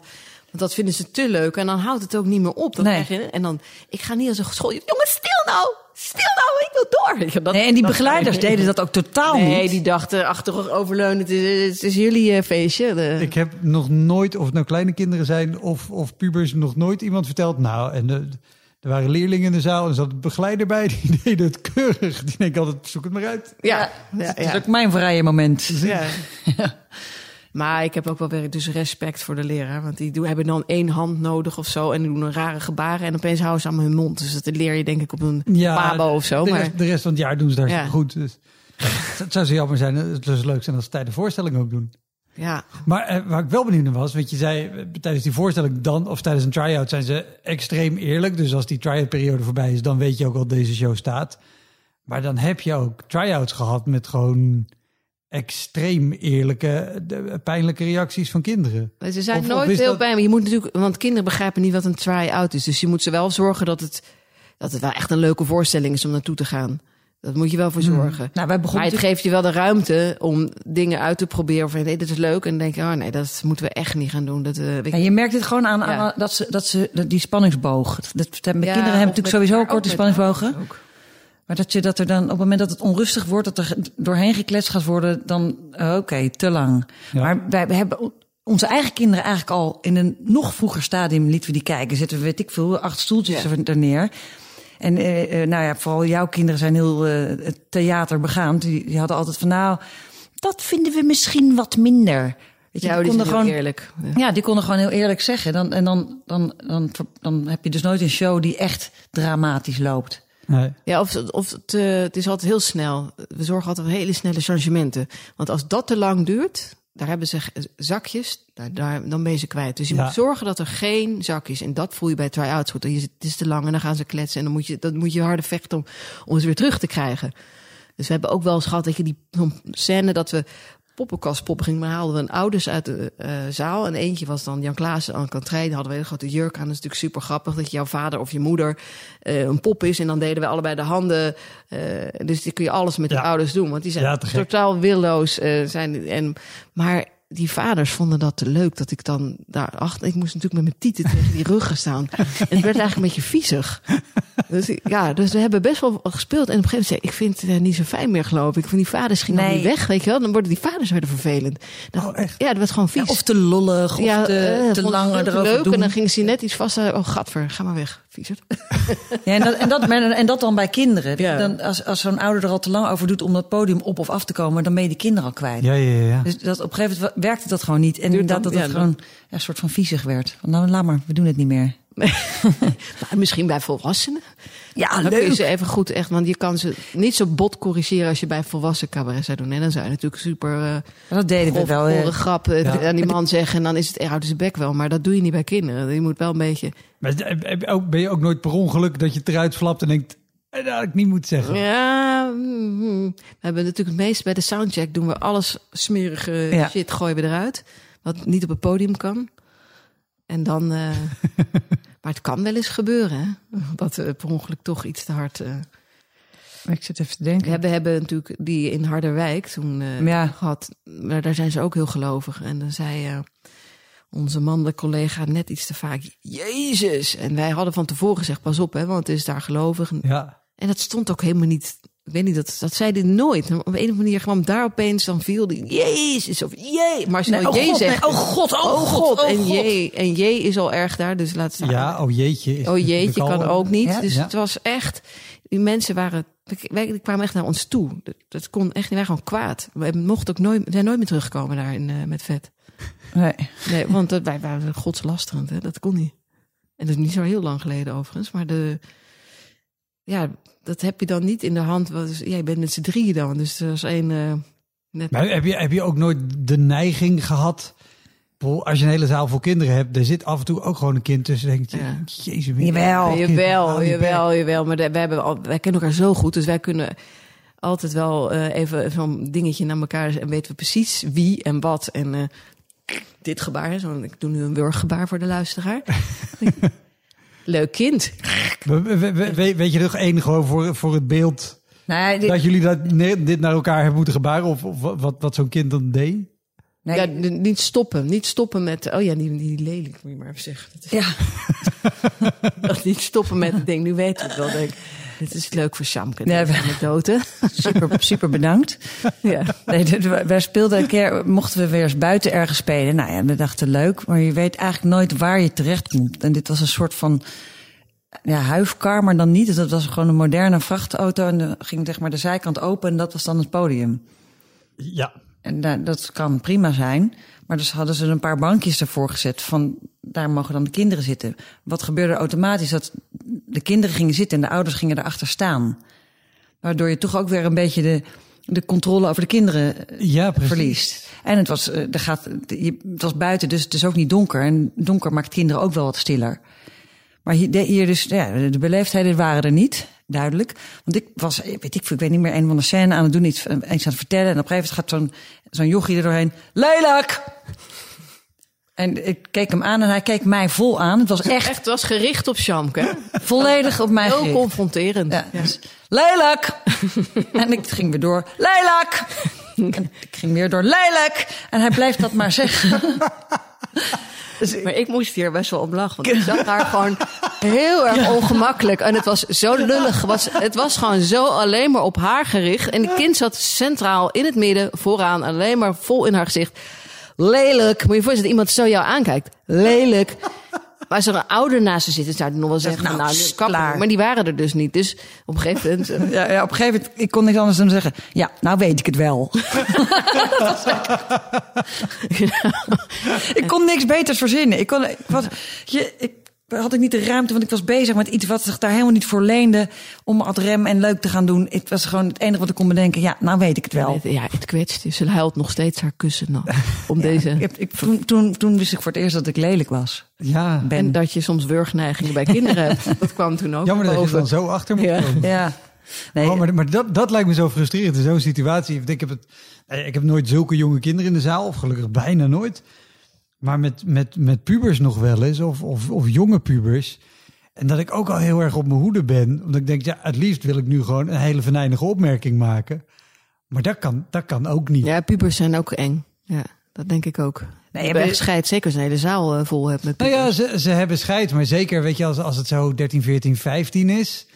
Want dat vinden ze te leuk. En dan houdt het ook niet meer op. Dan Nee. krijg je, en dan... Ik ga niet als een school... Jongens, stil nou! Stil nou, ik wil door. Dat- Nee, en die begeleiders deden dat ook totaal Nee, niet. die dachten achterover overleunen. Het is, het is jullie eh, feestje. De- Ik heb nog nooit, of het nou kleine kinderen zijn of, of pubers, nog nooit iemand verteld. Nou, en de, er waren leerlingen in de zaal en er zat een begeleider bij. [laughs] Die deden het keurig. Die denk ik altijd, zoek het maar uit. ja, ja, Dat is ook mijn vrije moment. ja. [laughs] Maar ik heb ook wel weer dus respect voor de leraar. Want die doen, hebben dan één hand nodig of zo. En die doen een rare gebaren. En opeens houden ze allemaal hun mond. Dus dat leer je denk ik op een babo of zo. De Maar rest, de rest van het jaar doen ze daar Ja. goed. Dus. Het zou zo jammer zijn. Het zou zo leuk zijn als ze tijdens de voorstelling ook doen. ja, Maar eh, waar ik wel benieuwd naar was, want je zei eh, tijdens die voorstelling dan, of tijdens een try-out, zijn ze extreem eerlijk. Dus als die try-out periode voorbij is, dan weet je ook wat deze show staat. Maar dan heb je ook try-outs gehad met gewoon extreem eerlijke, de, pijnlijke reacties van kinderen. ze zijn Of- of nooit heel dat- bij me. Je moet natuurlijk, want kinderen begrijpen niet wat een try-out is. Dus je moet ze wel zorgen dat het, dat het wel echt een leuke voorstelling is om naartoe te gaan. Dat moet je wel voor zorgen. Nou, wij begonnen Maar het geeft je wel de ruimte om dingen uit te proberen. Van nee, dit is leuk. En dan denk je, oh nee, dat moeten we echt niet gaan doen. Dat, eh, ik- En je merkt het gewoon aan, Ja. aan dat, ze, dat ze dat die spanningsboog. Dat, dat, mijn Ja, kinderen hebben of natuurlijk met sowieso korte spanningsbogen. ook. Maar dat je dat er dan op het moment dat het onrustig wordt, dat er doorheen gekletst gaat worden, dan eh, oké, te lang. Ja. Maar wij we hebben onze eigen kinderen eigenlijk al in een nog vroeger stadium lieten we die kijken. Zetten we, weet ik veel, acht stoeltjes Ja. er er neer. En eh, eh, nou ja, vooral jouw kinderen zijn heel eh theater begaan. Die, die hadden altijd van nou, dat vinden we misschien wat minder. Weet je, Ja, die die konden gewoon eerlijk. Ja. ja, die konden gewoon heel eerlijk zeggen. Dan, en dan, dan, dan, dan heb je dus nooit een show die echt dramatisch loopt. Nee. Ja, of, of het, eh, het is altijd heel snel. We zorgen altijd voor hele snelle changementen. Want als dat te lang duurt, daar hebben ze zakjes, daar, daar, dan ben je ze kwijt. Dus je Ja. moet zorgen dat er geen zakjes, en dat voel je bij try-outs goed. Het is te lang en dan gaan ze kletsen en dan moet je, dan moet je harder vechten om, om ze weer terug te krijgen. Dus we hebben ook wel eens gehad dat je die scène dat we poppenkastpoppen gingen, maar haalden we een ouders uit de eh, zaal. En eentje was dan Jan aan Cantré. Die hadden we een grote jurk aan. Dat is natuurlijk super grappig dat jouw vader of je moeder eh, een pop is. En dan deden we allebei de handen. eh, dus die kun je alles met Ja. de ouders doen. Want die zijn Ja, totaal willoos. zijn, en, maar die vaders vonden dat te leuk dat ik dan daar achter. Ik moest natuurlijk met mijn tieten tegen die rug gaan staan. En het werd eigenlijk een beetje viezig. Dus ja, dus we hebben best wel gespeeld. En op een gegeven moment zei ik, ik vind het eh, niet zo fijn meer, geloof ik. Van die vaders gingen Nee. niet weg, weet je wel. Dan worden die vaders weer vervelend. Oh, echt? Ja, dat was gewoon vies. Ja, of te lollig, of te, eh, te het erover leuk. doen. En dan gingen ze net iets vast. Oh, gadver, ga maar weg, viezer. Ja, en, dat, en, dat, maar- en dat dan bij kinderen. Ja. Dan, als als zo'n ouder er al te lang over doet om dat podium op of af te komen, dan ben je die kinderen al kwijt. Ja, ja, ja. Dus dat, op een gegeven moment werkte dat gewoon niet. En dan- dat het ja, gewoon ja, een soort van viezig werd. Van, nou, laat maar, we doen het niet meer. [laughs] Maar misschien bij volwassenen. Ja, Dan kun je ze even goed echt, want je kan ze niet zo bot corrigeren als je bij volwassen cabaret zou doen. En dan zou je natuurlijk super eh Maar dat deden we wel. eh. gore grap eh, Ja. aan die man zeggen. En dan is het echt uit zijn bek wel. Maar dat doe je niet bij kinderen. Je moet wel een beetje... Maar ben je ook nooit per ongeluk dat je het eruit flapt en denkt, eh, dat had ik niet moeten zeggen. Ja, mm, we hebben natuurlijk het meest bij de soundcheck doen we alles smerige Ja. shit gooien we eruit. Wat niet op het podium kan. En dan... eh, [laughs] maar het kan wel eens gebeuren, hè? Dat we per ongeluk toch iets te hard... eh, Ik zit even te denken. We hebben natuurlijk die in Harderwijk toen Ja. gehad. Maar daar zijn ze ook heel gelovig. En dan zei eh, onze mannelijke collega net iets te vaak... Jezus! En wij hadden van tevoren gezegd, pas op, hè, want het is daar gelovig. Ja. En dat stond ook helemaal niet... Ik weet niet, dat, dat zei hij nooit. Op een of andere manier kwam daar opeens, dan viel die... Jezus! Of jee! Maar als je Nee, nou oh jee God, zegt... nee, oh God, oh God, oh en God. jee. En jee is al erg daar, dus laat staan. ja, oh jeetje. is Oh jeetje, kan al- ook niet. Ja, dus ja. het was echt... Die mensen waren... Wij die kwamen echt naar ons toe. Dat, dat kon echt niet. Wij gewoon kwaad. We mochten ook nooit, we zijn nooit meer teruggekomen daar in, eh, met vet. Nee. Nee, want dat, wij waren godslasterend. Hè? Dat kon niet. En dat is niet zo heel lang geleden overigens. Maar de... Ja, dat heb je dan niet in de hand. Want, dus, ja, je bent met z'n drieën dan. Dus er was één... eh, net... Maar heb je, heb je ook nooit de neiging gehad, als je een hele zaal vol kinderen hebt, er zit af en toe ook gewoon een kind tussen. Denk je, Ja. jezus, weer- Jawel. kind, jawel, hou je jawel, jawel. Maar de- wij, hebben al, wij kennen elkaar zo goed, dus wij kunnen altijd wel eh, even zo'n dingetje naar elkaar en weten we precies wie en wat. En eh, dit gebaar, zo, ik doe nu een wurggebaar voor de luisteraar. [laughs] Leuk kind. We- we- we- we- weet je nog één gewoon voor, voor het beeld Nou, ja, dit- dat jullie dat, dit naar elkaar hebben moeten gebaren? Of, of wat, wat zo'n kind dan deed? nee, Ja, niet stoppen, niet stoppen met, oh ja, die, die lelijk, moet je maar even zeggen. Dat is, ja. [laughs] dat niet stoppen met, ik denk, nu weet het wel, denk ik. Dit is leuk voor we- anekdote. [laughs] super, super bedankt. [laughs] ja. Nee, wij speelden een keer, mochten we weer eens buiten ergens spelen. Nou ja, we dachten leuk, maar je weet eigenlijk nooit waar je terecht komt. En dit was een soort van ja, huifkar, maar dan niet. Dus dat was gewoon een moderne vrachtauto en dan ging zeg maar de zijkant open en dat was dan het podium. Ja. En da- dat kan prima zijn. Maar dus hadden ze een paar bankjes ervoor gezet. Van daar mogen dan de kinderen zitten. Wat gebeurde automatisch? Dat de kinderen gingen zitten en de ouders gingen erachter staan. Waardoor je toch ook weer een beetje de, de controle over de kinderen eh, Ja, verliest. En het was, eh, er gaat, het was buiten, dus het is ook niet donker. En donker maakt kinderen ook wel wat stiller. Maar hier, hier dus, ja, de beleefdheden waren er niet, duidelijk. Want ik was, weet ik, ik weet niet meer, een van de scène aan het doen, iets, eh, iets aan het vertellen. En op een gegeven moment gaat zo'n zo'n jochie er doorheen. Lelijk! En ik keek hem aan en hij keek mij vol aan. Het was echt Echt, het was gericht op Shamke. volledig op mij Heel gericht. confronterend. Ja, dus, lelijk! [laughs] en ik ging weer door, lelijk! en ik ging weer door, lelijk! En hij bleef dat maar zeggen. [laughs] [laughs] Maar ik moest hier best wel om lachen. Want ik [laughs] zag haar gewoon heel erg ongemakkelijk. En het was zo lullig. Het was, het was gewoon zo alleen maar op haar gericht. En het kind zat centraal in het midden, vooraan, alleen maar vol in haar gezicht. Lelijk. Moet je je voorstellen dat iemand zo jou aankijkt. Lelijk. Maar als er een ouder naast ze zit, dan zou ik nog wel zeggen, Nou, nou, klaar. Maar die waren er dus niet. Dus op een gegeven moment... eh, Ja, ja, op een gegeven moment, ik kon niks anders dan zeggen. Ja, nou weet ik het wel. [laughs] ik kon niks beters verzinnen. Ik, kon, ik, was, je, ik had ik niet de ruimte, want ik was bezig met iets wat zich daar helemaal niet voor leende. Om ad rem en leuk te gaan doen. Het was gewoon het enige wat ik kon bedenken. Ja, nou weet ik het wel. Ja, het kwetst. Ze huilt nog steeds haar kussen nog. Om [laughs] deze... Ik, heb- ik, toen, toen, toen wist ik voor het eerst dat ik lelijk was. Ja, Ben. En dat je soms wurgneigingen bij kinderen hebt. [laughs] Dat kwam toen ook jammer dat je boven. dan zo achter moet Ja. komen. Ja. Nee, Oh, maar maar dat, dat lijkt me zo frustrerend in zo'n situatie. Ik heb, het, eh, ik heb nooit zulke jonge kinderen in de zaal, of gelukkig bijna nooit. Maar met, met, met pubers nog wel eens, of, of, of jonge pubers. En dat ik ook al heel erg op mijn hoede ben. Omdat ik denk, ja, het liefst wil ik nu gewoon een hele venijnige opmerking maken. Maar dat kan, dat kan ook niet. Ja, pubers zijn ook eng. Ja, dat denk ik ook. Nee, je hebt scheid, zeker als je een hele zaal eh, vol hebt met Nou ja, ze, ze hebben scheid, maar zeker weet je, als, als het zo 13, 14, 15 is,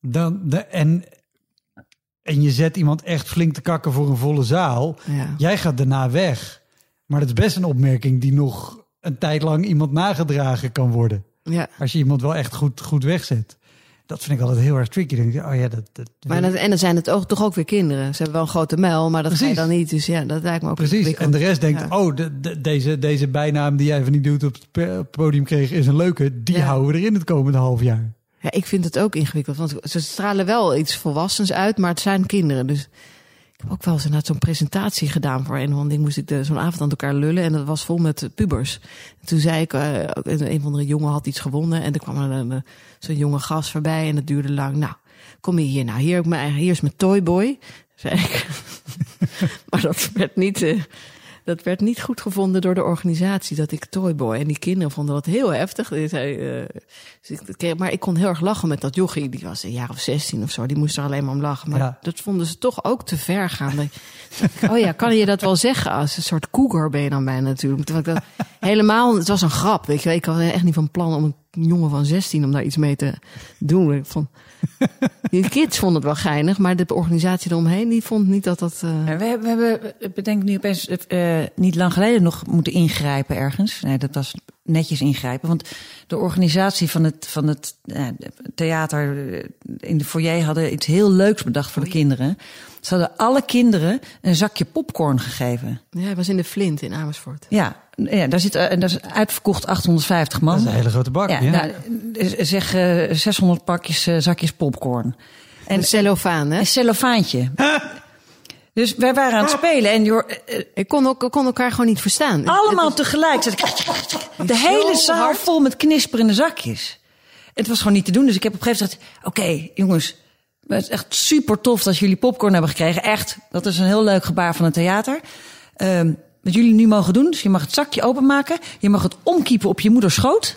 dan de, en, en je zet iemand echt flink te kakken voor een volle zaal, Ja. jij gaat daarna weg. Maar dat is best een opmerking die nog een tijd lang iemand nagedragen kan worden. ja. Als je iemand wel echt goed, goed wegzet. Dat vind ik altijd heel erg tricky. Dan denk ik, oh ja, dat, dat Maar dat, en dan zijn het ook, toch ook weer kinderen. Ze hebben wel een grote muil, maar dat Precies. dan niet. Dus ja, dat lijkt me ook Precies. En de rest denkt, Ja. oh, de, de- deze, deze bijnaam die jij van die dude op het podium kreeg is een leuke. Die Ja. houden we erin het komende half jaar. Ja, ik vind het ook ingewikkeld, want ze stralen wel iets volwassens uit, maar het zijn kinderen. Dus heb ook wel eens inderdaad zo'n presentatie gedaan voor een ander ding. Moest ik de- zo'n avond aan elkaar lullen en dat was vol met pubers. En toen zei ik, eh, een of andere jongen had iets gewonnen en er kwam een, een- zo'n jonge gast voorbij en dat duurde lang. Nou, kom je hier nou, hier, heb mijn, hier is mijn toyboy, zei ik. [laughs] maar dat werd niet... eh, dat werd niet goed gevonden door de organisatie, dat ik Toyboy. En die kinderen vonden dat heel heftig. Eh, dus maar ik kon heel erg lachen met dat jochie. Die was een jaar of 16 of zo. Die moest er alleen maar om lachen. Maar Ja. dat vonden ze toch ook te ver gaan. Oh ja, kan je dat wel [laughs] zeggen? Als een soort cougar ben je dan bijna natuurlijk. Terwijl ik dat helemaal, het was een grap. Weet je. Ik was echt niet van plan om een jongen van 16 om daar iets mee te doen. Ik vond, [laughs] die kids vonden het wel geinig. Maar de organisatie eromheen, die vond niet dat dat... eh, We hebben, we hebben bedenk nu opeens, eh, niet lang geleden nog moeten ingrijpen ergens. Nee, dat was netjes ingrijpen. Want de organisatie van het, van het eh, theater in de foyer hadden iets heel leuks bedacht voor de kinderen. Ze hadden alle kinderen een zakje popcorn gegeven. ja, hij was in de Flint in Amersfoort. Ja, ja daar zit, eh, en dat is uitverkocht 850 man. Dat is een hele grote bak. ja, Ja, Nou, zeg eh, 600 pakjes eh, zakjes popcorn. En een cellofaan, hè? Een cellofaantje. Dus wij waren aan het spelen en joh, eh, eh, Ik kon, ook, ik kon elkaar gewoon niet verstaan. allemaal tegelijk. Zat ik, de hele zaal hard. vol met knisperende zakjes. Het was gewoon niet te doen. Dus ik heb op een gegeven moment gezegd: Oké, jongens. Het is echt super tof dat jullie popcorn hebben gekregen. Echt, dat is een heel leuk gebaar van het theater. Ehm, wat jullie nu mogen doen, dus je mag het zakje openmaken. Je mag het omkiepen op je moeders schoot.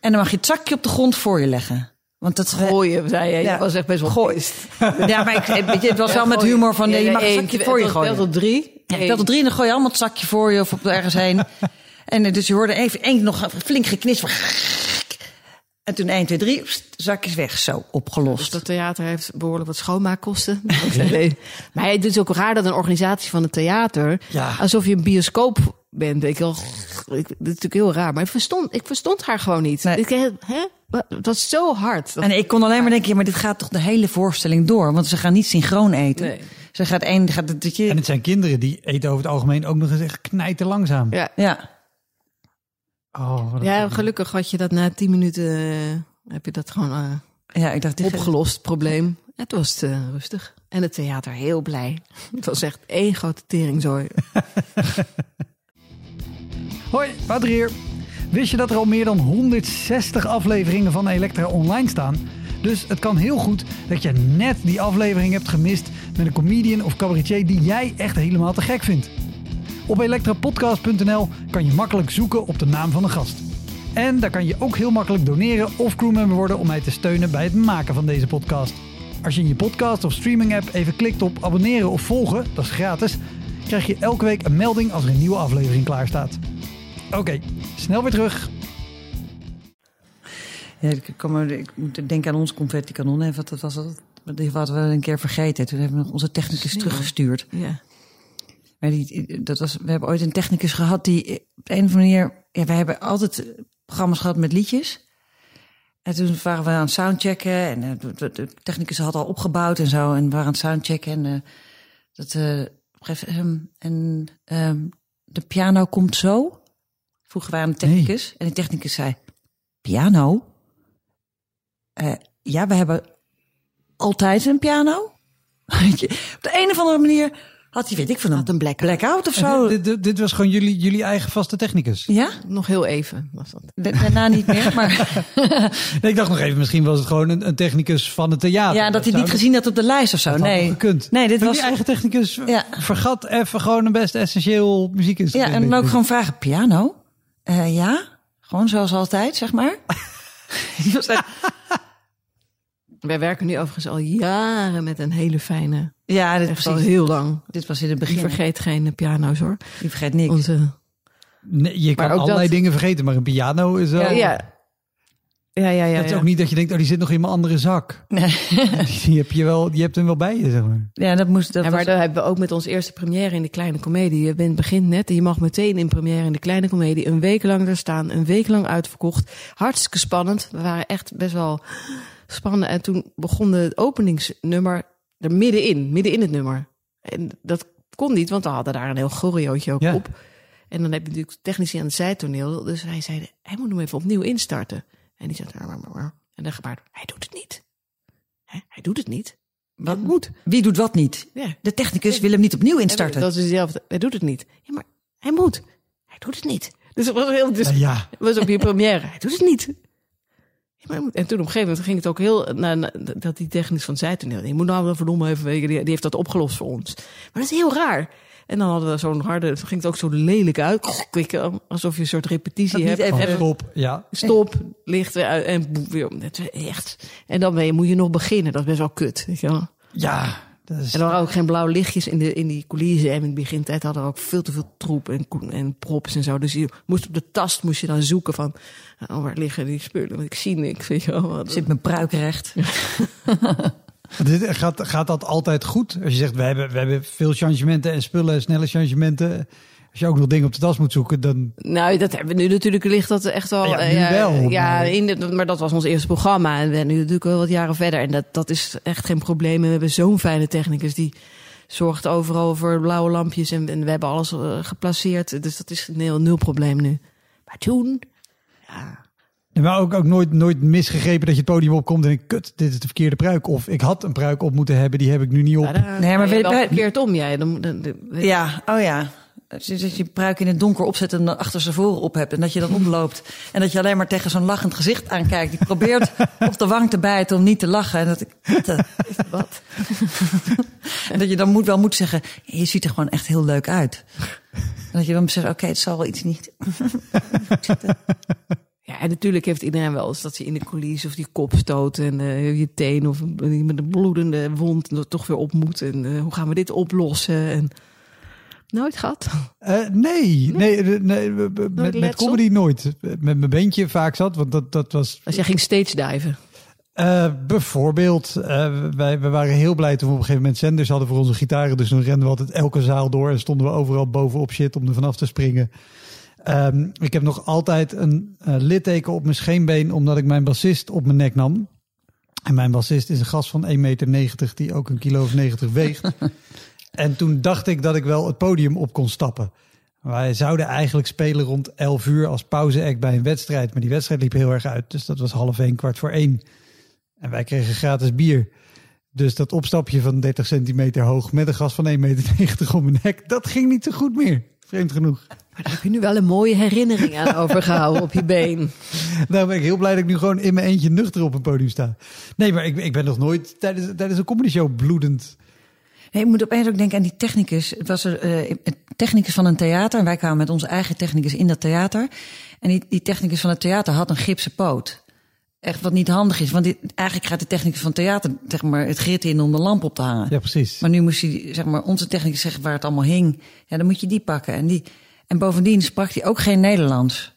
En dan mag je het zakje op de grond voor je leggen. Want dat Gooien, zei je. Ja. Dat was echt best wel Gooi. pist. [laughs] Ja, maar ik, weet je, het was Ja, wel met humor van, Ja, je mag het zakje voor je gooien. tot drie. Ja, ik tot drie en dan gooi je allemaal het zakje voor je of op ergens heen. [laughs] en eh, dus je hoorde even één nog flink geknisper. En toen 1, 2, 3, pst, zakjes weg. Zo, Dus opgelost. dat theater heeft behoorlijk wat schoonmaakkosten. [laughs] Nee. Maar het is ook raar dat een organisatie van het theater... Ja. alsof je een bioscoop bent. Ik, wel, ik, dat is natuurlijk heel raar. Maar ik verstond, ik verstond haar gewoon niet. Nee. Ik, hè? Wat- Het was zo hard. Dat- En ik kon alleen maar denken, ja, maar dit gaat toch de hele voorstelling door? Want ze gaan niet synchroon eten. Nee. Ze gaat één, gaat het, dat je, En het zijn kinderen die eten over het algemeen ook nog eens echt knijten langzaam. ja. ja. Oh, ja, gelukkig had je dat na tien minuten... eh, heb je dat gewoon eh, ja, ik dacht, opgelost, probleem. Het was eh, rustig. En het theater heel blij. [laughs] Het was echt één grote teringzooi. [laughs] Hoi, Wouter hier. Wist je dat er al meer dan 160 afleveringen van Elektra online staan? Dus het kan heel goed dat je net die aflevering hebt gemist met een comedian of cabaretier die jij echt helemaal te gek vindt. Op elektrapodcast.nl kan je makkelijk zoeken op de naam van een gast. En daar kan je ook heel makkelijk doneren of crewmember worden om mij te steunen bij het maken van deze podcast. Als je in je podcast of streaming app even klikt op abonneren of volgen, dat is gratis, krijg je elke week een melding als er een nieuwe aflevering klaar staat. Oké, snel weer terug. Ja, ik, kan maar, ik moet denken aan ons confetti-kanon. hè, Want dat was dat, die hadden we een keer vergeten. Toen hebben we nog onze technicus teruggestuurd. Ja. Die, dat was, we hebben ooit een technicus gehad die op een of andere manier... Ja, wij hebben altijd programma's gehad met liedjes. En toen waren we aan het soundchecken. En eh, de, technicus had al opgebouwd en zo. En we waren aan het soundchecken. En, eh, dat, eh, ehm, en ehm, de piano komt zo. Vroegen wij aan de technicus. En de technicus zei, piano? Eh, ja, we hebben altijd een piano. [laughs] Op de een of andere manier had hij, weet ik van een, een blackout. blackout of zo. Dit, dit, dit was gewoon jullie, jullie eigen vaste technicus. Ja, Nog heel even was dat. Da- daarna niet meer. Maar [laughs] Nee, ik dacht nog even, misschien was het gewoon een, een technicus van het theater. ja, dat hij niet gezien had op de lijst of zo. Dat Nee, gekund. nee, dit Maar was. die eigen technicus Ja. vergat even gewoon een best essentieel Ja, muziekinstrument. en dan ook gewoon vragen: piano? Eh, ja, gewoon zoals altijd, zeg maar. [laughs] Die was echt- Wij werken nu overigens al jaren met een hele fijne, ja, dit, echt al heel lang. dit was in het Die begin. vergeet geen piano's hoor. Die vergeet niks. Onze, Nee, je kan Maar allerlei dat- dingen vergeten, maar een piano is wel... Ja, ja. Ja, ja, ja. Het is ja. ook niet dat je denkt, oh, die zit nog in mijn andere zak. Nee. [laughs] Die heb je wel, die hebt hem wel bij je, zeg maar. Ja, dat moest. Dat Ja, maar was- dat hebben we ook met onze eerste première in de Kleine Comedie. Je bent begint net en je mag meteen in première in de Kleine Comedie een week lang er staan. Een week lang uitverkocht. Hartstikke spannend. We waren echt best wel spannend. En toen begon het openingsnummer er middenin. Midden in het nummer. En dat kon niet, want we hadden daar een heel choreootje ook Ja. op. En dan heb je natuurlijk technici aan het zijtoneel. Dus hij zei, hij moet hem even opnieuw instarten. En die zat en dan gebaard, hij doet het niet. Hè? Hij doet het niet. Wat moet. Wie doet wat niet? Ja. De technicus wil hem niet opnieuw instarten. Dat is dezelfde. Hij doet het niet. Ja, maar hij moet. Hij doet het niet. Dus het was heel. Dus Nou ja, was op je première. Hij doet het niet. Ja, maar hij moet. En toen op een gegeven moment ging het ook heel. Na, na- dat die technisch van zijtoneel. Je moet nou wel verdomme even weten. Die, die heeft dat opgelost voor ons. Maar dat is heel raar. En dan hadden we zo'n harde. Toen ging het ook zo lelijk uit. Klikken, alsof je een soort repetitie Dat niet hebt. even- stop, ja. Stop, licht weer uit en boe, weer echt. En dan ben je, moet je nog beginnen. Dat is best wel kut. Weet je wel. Ja, is... En er waren ook geen blauwe lichtjes in, de, in die coulissen. En in het begintijd hadden we ook veel te veel troep en, en props en zo. Dus je moest op de tast moest je dan zoeken van... Oh, waar liggen die spullen? Want ik zie niks. Weet je wel. Wat- Zit mijn pruik recht. [laughs] Dit, gaat, gaat dat altijd goed? Als je zegt, we hebben, we hebben veel changementen en spullen, snelle changementen. Als je ook nog dingen op de tas moet zoeken, dan... Nou, dat hebben we nu natuurlijk ligt dat echt wel. Ja, eh, nu wel, Ja, maar- in de, maar dat was ons eerste programma. En we zijn nu natuurlijk wel wat jaren verder. En dat, dat is echt geen probleem. En we hebben zo'n fijne technicus die zorgt overal voor blauwe lampjes. En, en we hebben alles eh, geplaceerd. Dus dat is nul, nul probleem nu. Maar toen... Ja, Maar ook, ook nooit, nooit misgegrepen dat je het podium opkomt en ik, kut, dit is de verkeerde pruik. Of ik had een pruik op moeten hebben, die heb ik nu niet op. Ja, Nee, maar je weet- verkeerd om jij. Dan, dan, dan- Ja, oh ja. Als je, dat je pruik in het donker opzet en dan achter zijn voren op hebt. En dat je dan oploopt. En dat je alleen maar tegen zo'n lachend gezicht aankijkt. Die probeert [laughs] op de wang te bijten om niet te lachen. En dat ik. Wat? eh? [laughs] En dat je dan moet, wel moet zeggen. Je ziet er gewoon echt heel leuk uit. En dat je dan zegt: Oké, het zal wel iets niet. [laughs] Ja, en natuurlijk heeft iedereen wel eens dat ze in de coulissen of die kop stoot en eh, je teen of met een bloedende wond en dat toch weer op moet. En eh, hoe gaan we dit oplossen? En nooit gehad. Eh, nee, nee, nee, met, met comedy nooit. Met mijn beentje vaak zat, want dat, dat was Als jij ging stage diven. eh, bijvoorbeeld, eh, wij, we waren heel blij toen we op een gegeven moment zenders hadden voor onze gitaren. Dus dan renden we altijd elke zaal door en stonden we overal bovenop shit om er vanaf te springen. Ehm, ik heb nog altijd een eh, litteken op mijn scheenbeen omdat ik mijn bassist op mijn nek nam. En mijn bassist is een gast van 1,90 meter die ook een kilo of 90 weegt. [laughs] en toen dacht ik dat ik wel het podium op kon stappen. Wij zouden eigenlijk spelen rond 11 uur als pauzeact bij een wedstrijd. Maar die wedstrijd liep heel erg uit. Dus dat was half één, kwart voor één. En wij kregen gratis bier. Dus dat opstapje van 30 centimeter hoog met een gast van 1,90 meter om mijn nek, dat ging niet zo goed meer. Vreemd genoeg. Maar daar heb je nu wel een mooie herinnering aan overgehouden op je been. Nou ben ik heel blij dat ik nu gewoon in mijn eentje nuchter op een podium sta. Nee, maar ik, ik ben nog nooit tijdens, tijdens een comedy show bloedend. Nee, ik moet opeens ook denken aan die technicus. Het was er, eh, een technicus van een theater. En wij kwamen met onze eigen technicus in dat theater. En die, die technicus van het theater had een gipsen poot. Echt wat niet handig is. Want eigenlijk gaat de technicus van het theater zeg maar, het grit in om de lamp op te hangen. Ja, precies. Maar nu moest hij, zeg maar, onze technicus zeggen waar het allemaal hing. Ja, dan moet je die pakken. En die, En bovendien sprak hij ook geen Nederlands.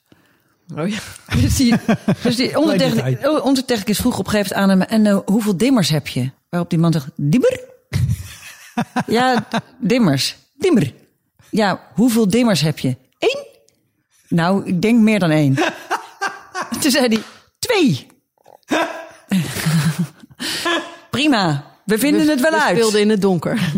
Oh ja. [laughs] Dus die, dus die detail. ondertechnicus vroeg op een gegeven moment aan hem... en eh, hoeveel dimmers heb je? Waarop die man zegt, dimmer? Ja, dimmers. Dimmer. Ja, hoeveel dimmers heb je? Eén? Nou, ik denk meer dan één. [laughs] Toen zei hij, twee. [laughs] Prima, we vinden het wel We uit. speelden in het donker. [laughs]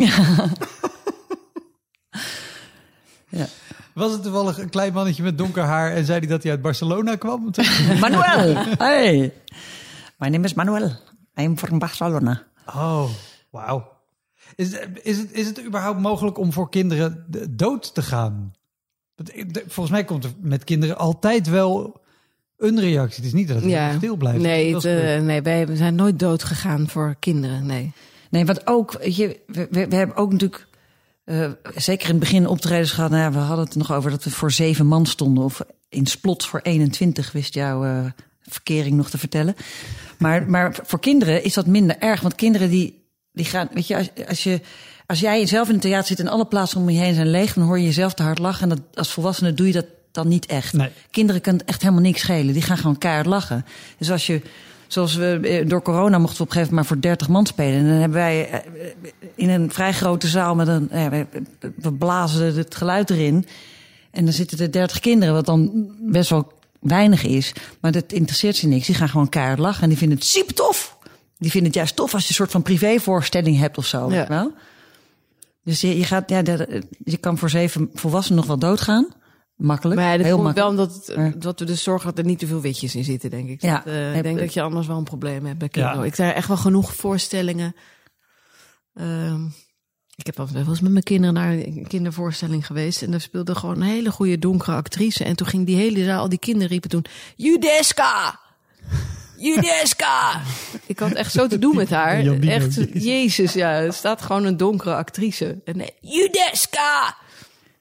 Was het toevallig een klein mannetje met donker haar en zei hij dat hij uit Barcelona kwam? Manuel, hey. My name is Manuel. I am from Barcelona. Oh, wauw. Is, is, het, is het überhaupt mogelijk om voor kinderen de- dood te gaan? Volgens mij komt er met kinderen altijd wel een reactie. Het is niet dat het Ja. stil blijft. Nee, het, eh, nee, wij zijn nooit dood gegaan voor kinderen. Nee. Nee, wat ook, je, we, hebben ook natuurlijk, eh, zeker in het begin optredens gehad. Nou ja, we hadden het nog over dat we voor zeven man stonden. Of in Splot voor 21, wist jouw eh, verkering nog te vertellen. Maar, maar voor kinderen is dat minder erg. Want kinderen die, die gaan, weet je, als, als je... Als jij zelf in het theater zit en alle plaatsen om je heen zijn leeg, dan hoor je jezelf te hard lachen. En dat, als volwassene doe je dat dan niet echt. Nee. Kinderen kunnen echt helemaal niks schelen. Die gaan gewoon keihard lachen. Dus als je, zoals we eh, door corona mochten we op een gegeven moment maar voor 30 man spelen. En dan hebben wij eh, in een vrij grote zaal met een, eh, we- we blazen het geluid erin. En dan zitten er 30 kinderen, wat dan best wel weinig is. Maar dat interesseert ze niks. Die gaan gewoon keihard lachen en die vinden het super tof. Die vinden het juist tof als je een soort van privévoorstelling hebt of zo. Ja. Wel? Dus je, je, gaat, ja, de- je kan voor zeven volwassenen nog wel doodgaan. Makkelijk. Maar ja, dat heel makkelijk. wel omdat, het- dat we dus zorgen dat er niet te veel witjes in zitten, denk ik. Ja. Dat, eh, ik denk dat je anders wel een probleem hebt bij kinderen. Ja. Ik zijn echt wel genoeg voorstellingen. Ehm, ik heb wel eens met mijn kinderen naar een kindervoorstelling geweest. En daar speelde gewoon een hele goede donkere actrice. En toen ging die hele zaal, al die kinderen riepen toen... Judeska! Judeska! ik had echt zo te doen met haar. [laughs] Echt, Jezus. ja. Er staat gewoon een donkere actrice. En nee, Judeska!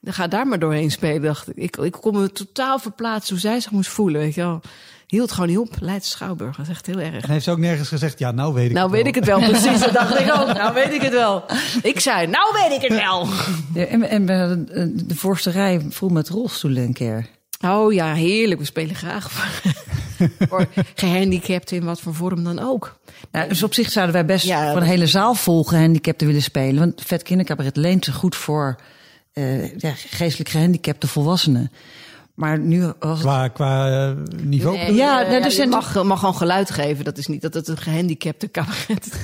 Dan ga daar maar doorheen spelen, dacht ik. Ik, ik kon me totaal verplaatsen hoe zij zich moest voelen, weet je wel. Hield gewoon niet op. Leidse Schouwburg, dat is echt heel erg. En heeft ze ook nergens gezegd, ja, nou weet ik Nou het weet wel. ik het wel, [laughs] precies. Dat dacht ik ook. Nou weet ik het wel. Ik zei, nou weet ik het wel. Ja, en, en eh, de voorste rij vol met rolstoelen een keer. Oh ja, heerlijk. We spelen graag voor, [laughs] voor gehandicapten in wat voor vorm dan ook. Nou, dus op zich zouden wij best Ja, van dat- een hele zaal vol gehandicapten willen spelen. Want Vet Kindercabaret leent zich goed voor eh, ja, geestelijk gehandicapte volwassenen. Maar nu was het... Qua, qua eh, niveau. Nee? Ja, er je zijn- mag, mag gewoon geluid geven. Dat is niet dat het een gehandicapte cabaret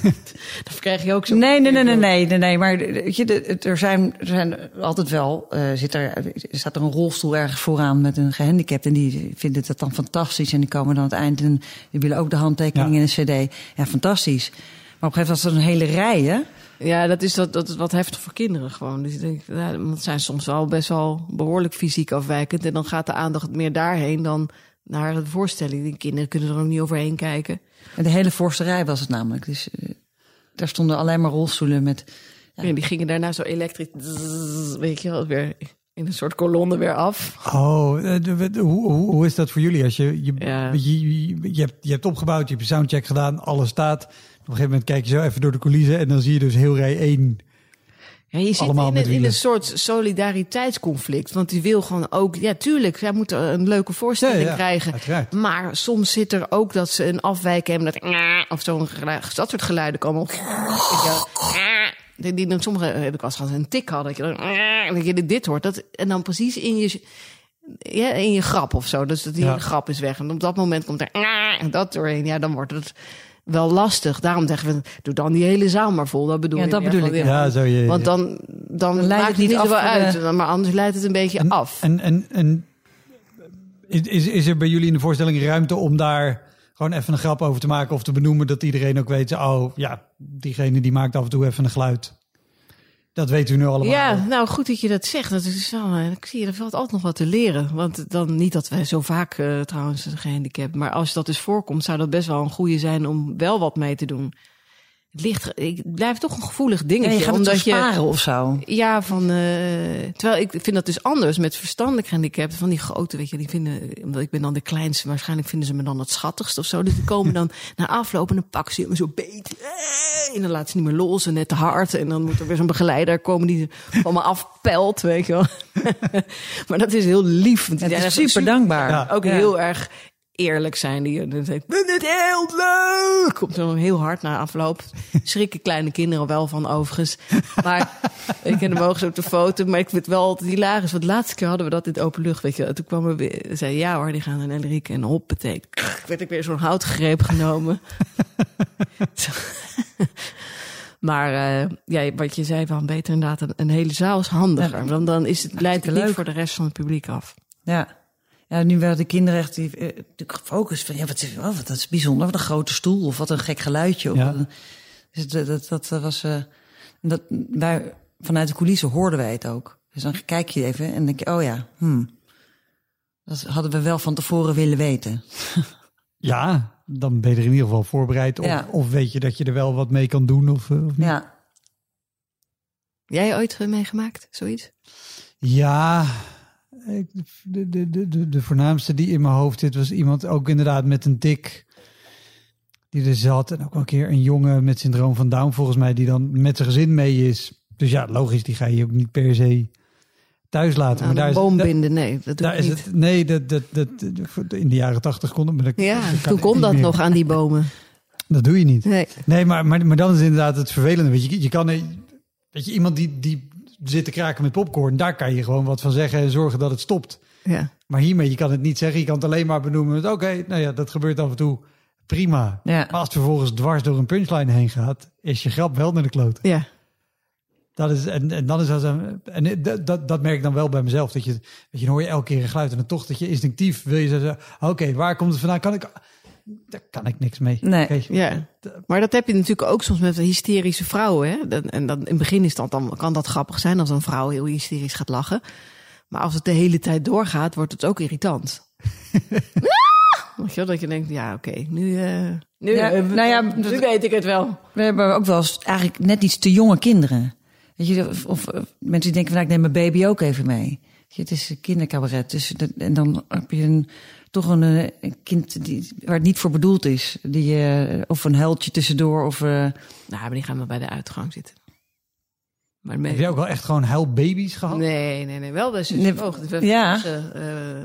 Dan krijg je ook zo. Nee, nee, nee, nee, nee, nee, nee. Maar weet je, er zijn, er zijn altijd wel, eh, zit er, staat er een rolstoel ergens vooraan met een gehandicapte. En die vinden het dan fantastisch. En die komen dan aan het eind en die willen ook de handtekening Ja. in een cd. Ja, fantastisch. Maar op een gegeven moment was er een hele rij, hè? Ja, dat is, dat, dat is wat heftig voor kinderen gewoon. Dus ik denk, ja, want zijn soms wel best wel behoorlijk fysiek afwijkend. En dan gaat de aandacht meer daarheen dan naar de voorstelling. Die kinderen kunnen er ook niet overheen kijken. En de hele voorste rij was het namelijk. Dus eh, daar stonden alleen maar rolstoelen met... Die gingen daarna zo elektrisch, zzz, weet je wel, weer in een soort kolonne weer af. Oh, eh, hoe, hoe, hoe is dat voor jullie? Als je, je, Ja. je, je, je hebt, je hebt opgebouwd, je hebt je soundcheck gedaan, alles staat. Op een gegeven moment kijk je zo even door de coulissen en dan zie je dus heel rij 1. Ja, je zit in, in een soort solidariteitsconflict. Want die wil gewoon ook, ja, tuurlijk, zij moeten een leuke voorstelling Ja, ja, krijgen. uiteraard. Maar soms zit er ook dat ze een afwijking hebben. Dat, of zo'n dat soort geluiden komen. Die, die dan sommige heb ik als een tik hadden. Dat je, dan, dat je dit hoort. Dat, en dan precies in je, ja, in je grap of zo. Dus dat die grap is weg. En op dat moment komt er dat doorheen. Ja, dan wordt het wel lastig. Daarom zeggen we, doe dan die hele zaal maar vol. Dat bedoel Ja, je dat bedoel ik, Ja, zo je. Want dan, dan, leidt maakt het niet af uit. Maar anders leidt het een beetje af. En, en, en is, is, is er bij jullie in de voorstelling ruimte om daar gewoon even een grap over te maken of te benoemen dat iedereen ook weet, oh ja, diegene die maakt af en toe even een geluid. Dat weten we nu allemaal. Ja, nou goed dat je dat zegt. Dat is wel, eh, ik zie er valt altijd nog wat te leren. Want dan niet dat wij zo vaak eh, trouwens gehandicapt. Maar als dat dus voorkomt, zou dat best wel een goede zijn om wel wat mee te doen. Het ligt, ik blijf toch een gevoelig Ja, dingetje. je gaat omdat sparen of zo. Ja, van. eh, terwijl ik vind dat dus anders met verstandelijk gehandicapten. Van die grote, weet je, die vinden. Omdat ik ben dan de kleinste, waarschijnlijk vinden ze me dan het schattigst of zo. Dus die komen [laughs] dan na afloop en dan pakken ze me zo beet. En dan laten ze niet meer los en net te hard. En dan moet er weer zo'n begeleider komen die van me afpelt, weet je wel. [laughs] maar dat is heel lief. Want die zijn super dankbaar. Ja. ook Ja. heel erg eerlijk zijn. Die dan zegt, vind het heel leuk. Komt zo heel hard na afloop. [laughs] Schrikken kleine kinderen wel van overigens. Maar [laughs] ik ken hem ook zo op de foto. Maar ik vind het wel altijd hilarisch. Want de laatste keer hadden we dat in open lucht. Weet je. Toen kwam er weer, zei ja hoor, die gaan naar Elrieke. En hop, betekent. werd ik weer zo'n houtgreep genomen. [laughs] Maar eh, ja, wat je zei, van beter inderdaad een, een hele zaal is handiger. Ja. Want dan is het, leidt het leuk. niet voor de rest van het publiek af. Ja. Ja, nu werden de kinderen echt die, eh, natuurlijk gefocust van, ja, wat is, oh, wat, dat is bijzonder, wat een grote stoel of wat een gek geluidje. Of Ja. wat een- dus dat, dat, dat, was, eh, dat, wij, vanuit de coulissen hoorden wij het ook. Dus dan kijk je even en denk je, oh ja, hmm. Dat hadden we wel van tevoren willen weten. [laughs] Ja, dan ben je er in ieder geval voorbereid. Of, Ja. of weet je dat je er wel wat mee kan doen. Of, eh, of niet. Ja. Jij ooit meegemaakt, zoiets? Ja, de, de, de, de, de voornaamste die in mijn hoofd zit was iemand ook inderdaad met een dik die er zat. En ook een keer een jongen met syndroom van Down volgens mij die dan met zijn gezin mee is. Dus ja, logisch, die ga je ook niet per se thuis laten. Aan maar daar een is, boom daar, binden, nee, dat daar is niet. het. Nee, dat, dat, dat, in de jaren tachtig kon het. Maar dat, Ja, dat kan toen kon dat meer. nog aan die bomen. [laughs] Dat doe je niet. Nee. Nee, maar, maar, maar dan is het inderdaad het vervelende. Weet je, je kan, weet je, iemand die, die zit te kraken met popcorn, daar kan je gewoon wat van zeggen en zorgen dat het stopt. Ja. Maar hiermee, je kan het niet zeggen, je kan het alleen maar benoemen oké, nou ja, dat gebeurt af en toe. Prima. Ja. Maar als het vervolgens dwars door een punchline heen gaat, is je grap wel naar de kloot. Ja. Dat is, en, en dan is dat, een- en dat, dat, dat merk ik dan wel bij mezelf. Dat je, weet je, hoor je elke keer een geluid en dan toch dat je instinctief wil je zeggen, oké, waar komt het vandaan? Kan ik, daar kan ik niks mee. Nee. Ja. Maar dat heb je natuurlijk ook soms met hysterische vrouwen. Hè? Dat- En dan, in het begin is dat dan, kan dat grappig zijn als een vrouw heel hysterisch gaat lachen. Maar als het de hele tijd doorgaat, wordt het ook irritant. [laughs] Weet je wel, dat je denkt, ja oké, nu, eh, nu, Ja, eh, nou ja, nu dat- weet ik het wel. We hebben ook wel eens eigenlijk net iets te jonge kinderen. Weet je, of, of eh, mensen die denken van, nou, ik neem mijn baby ook even mee. Weet je, het is een kindercabaret. Dus dat, en dan heb je een, toch een, eh, een kind die, waar het niet voor bedoeld is. Die, eh, of een huiltje tussendoor. Of, eh, Nou, maar die gaan we bij de uitgang zitten. Maar Heb je ook wel echt gewoon huilbaby's gehad? Nee, nee, nee. Wel bij Nee, nee, ja.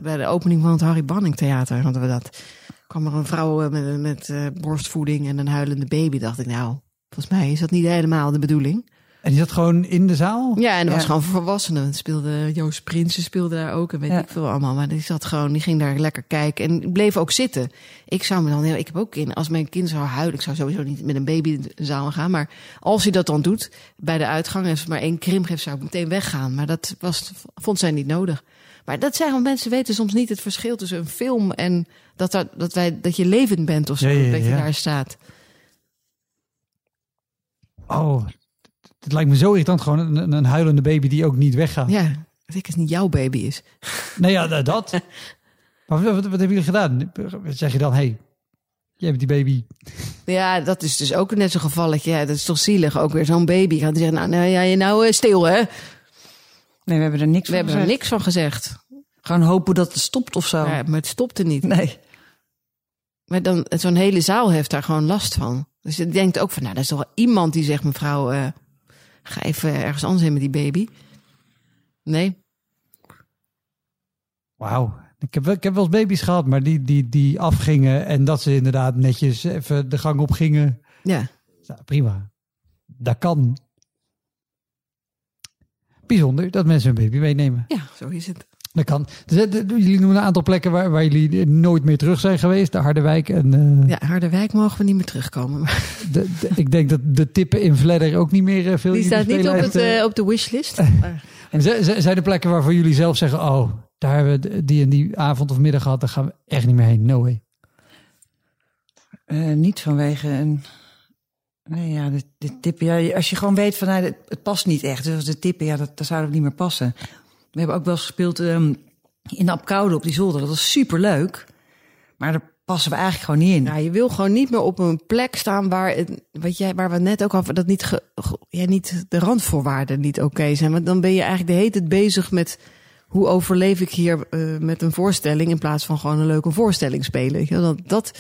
bij de opening van het Harry Banning Theater hadden we dat. kwam er een vrouw met, met eh, borstvoeding en een huilende baby. Dacht ik, nou, volgens mij is dat niet helemaal de bedoeling. En die zat gewoon in de zaal? Ja, en er was gewoon voor volwassenen. Het speelde Joost Prinsen speelde daar ook en weet Ja. ik veel allemaal. Maar die zat gewoon, die ging daar lekker kijken en bleef ook zitten. Ik zou me dan, heel- ik heb ook kind, als mijn kind zou huilen, ik zou sowieso niet met een baby in de zaal gaan. Maar als hij dat dan doet bij de uitgang en ze maar één krimp geeft, zou ik meteen weggaan. Maar dat was, vond zij niet nodig. Maar dat zijn gewoon mensen weten soms niet het verschil tussen een film en dat, dat, dat, wij, dat je levend bent of zo. Ja, ja, dat je daar staat. Oh, het lijkt me zo irritant. Gewoon een, een huilende baby die ook niet weggaat. Ja, dat ik het niet jouw baby is. Nee, ja, da- dat. [laughs] maar wat, wat, wat hebben jullie gedaan? Zeg je dan, hey, jij hebt die baby. Ja, dat is dus ook net zo'n gevalletje. Ja, dat is toch zielig. Ook weer zo'n baby gaat zeggen, nou, nou, ja, je nou eh, stil hè. nee, we hebben er niks We van hebben er gezegd. niks van gezegd. Gewoon hopen dat het stopt of zo. Ja, maar het stopte niet. Nee. Maar dan, zo'n hele zaal heeft daar gewoon last van. Dus je denkt ook van, nou, dat is toch wel iemand die zegt, mevrouw, eh, ga even ergens anders heen met die baby. Nee. Wauw. Ik heb, wel- ik heb wel eens baby's gehad, maar die, die, die afgingen en dat ze inderdaad netjes even de gang op gingen. Ja. Nou, prima. Dat kan. Bijzonder dat mensen hun baby meenemen. Ja, zo is het. Dat kan. Dus, eh, jullie noemen een aantal plekken waar, waar jullie nooit meer terug zijn geweest. De Harderwijk en eh, Ja, Harderwijk mogen we niet meer terugkomen. Maar [laughs] de, de- ik denk dat de tippen in Vledder ook niet meer eh, veel die in de staat niet op, het, op de wishlist. Maar- [laughs] En zijn er plekken waarvan jullie zelf zeggen: Oh, daar hebben we die en die avond of middag gehad, daar gaan we echt niet meer heen. No way. Eh, niet vanwege een. Nee, ja, de, de tippen. Ja, als je gewoon weet van nou, het, past niet echt. Dus de tippen, ja, dat, dat zou niet meer passen. We hebben ook wel gespeeld ehm, in de op die zolder. Dat was super leuk. Maar er passen we eigenlijk gewoon niet in. Ja, je wil gewoon niet meer op een plek staan waar, wat jij, waar we net ook over dat niet, ge, ja, niet de randvoorwaarden niet oké zijn. Want dan ben je eigenlijk de hele tijd bezig met hoe overleef ik hier eh, met een voorstelling in plaats van gewoon een leuke voorstelling spelen. Dat, dat,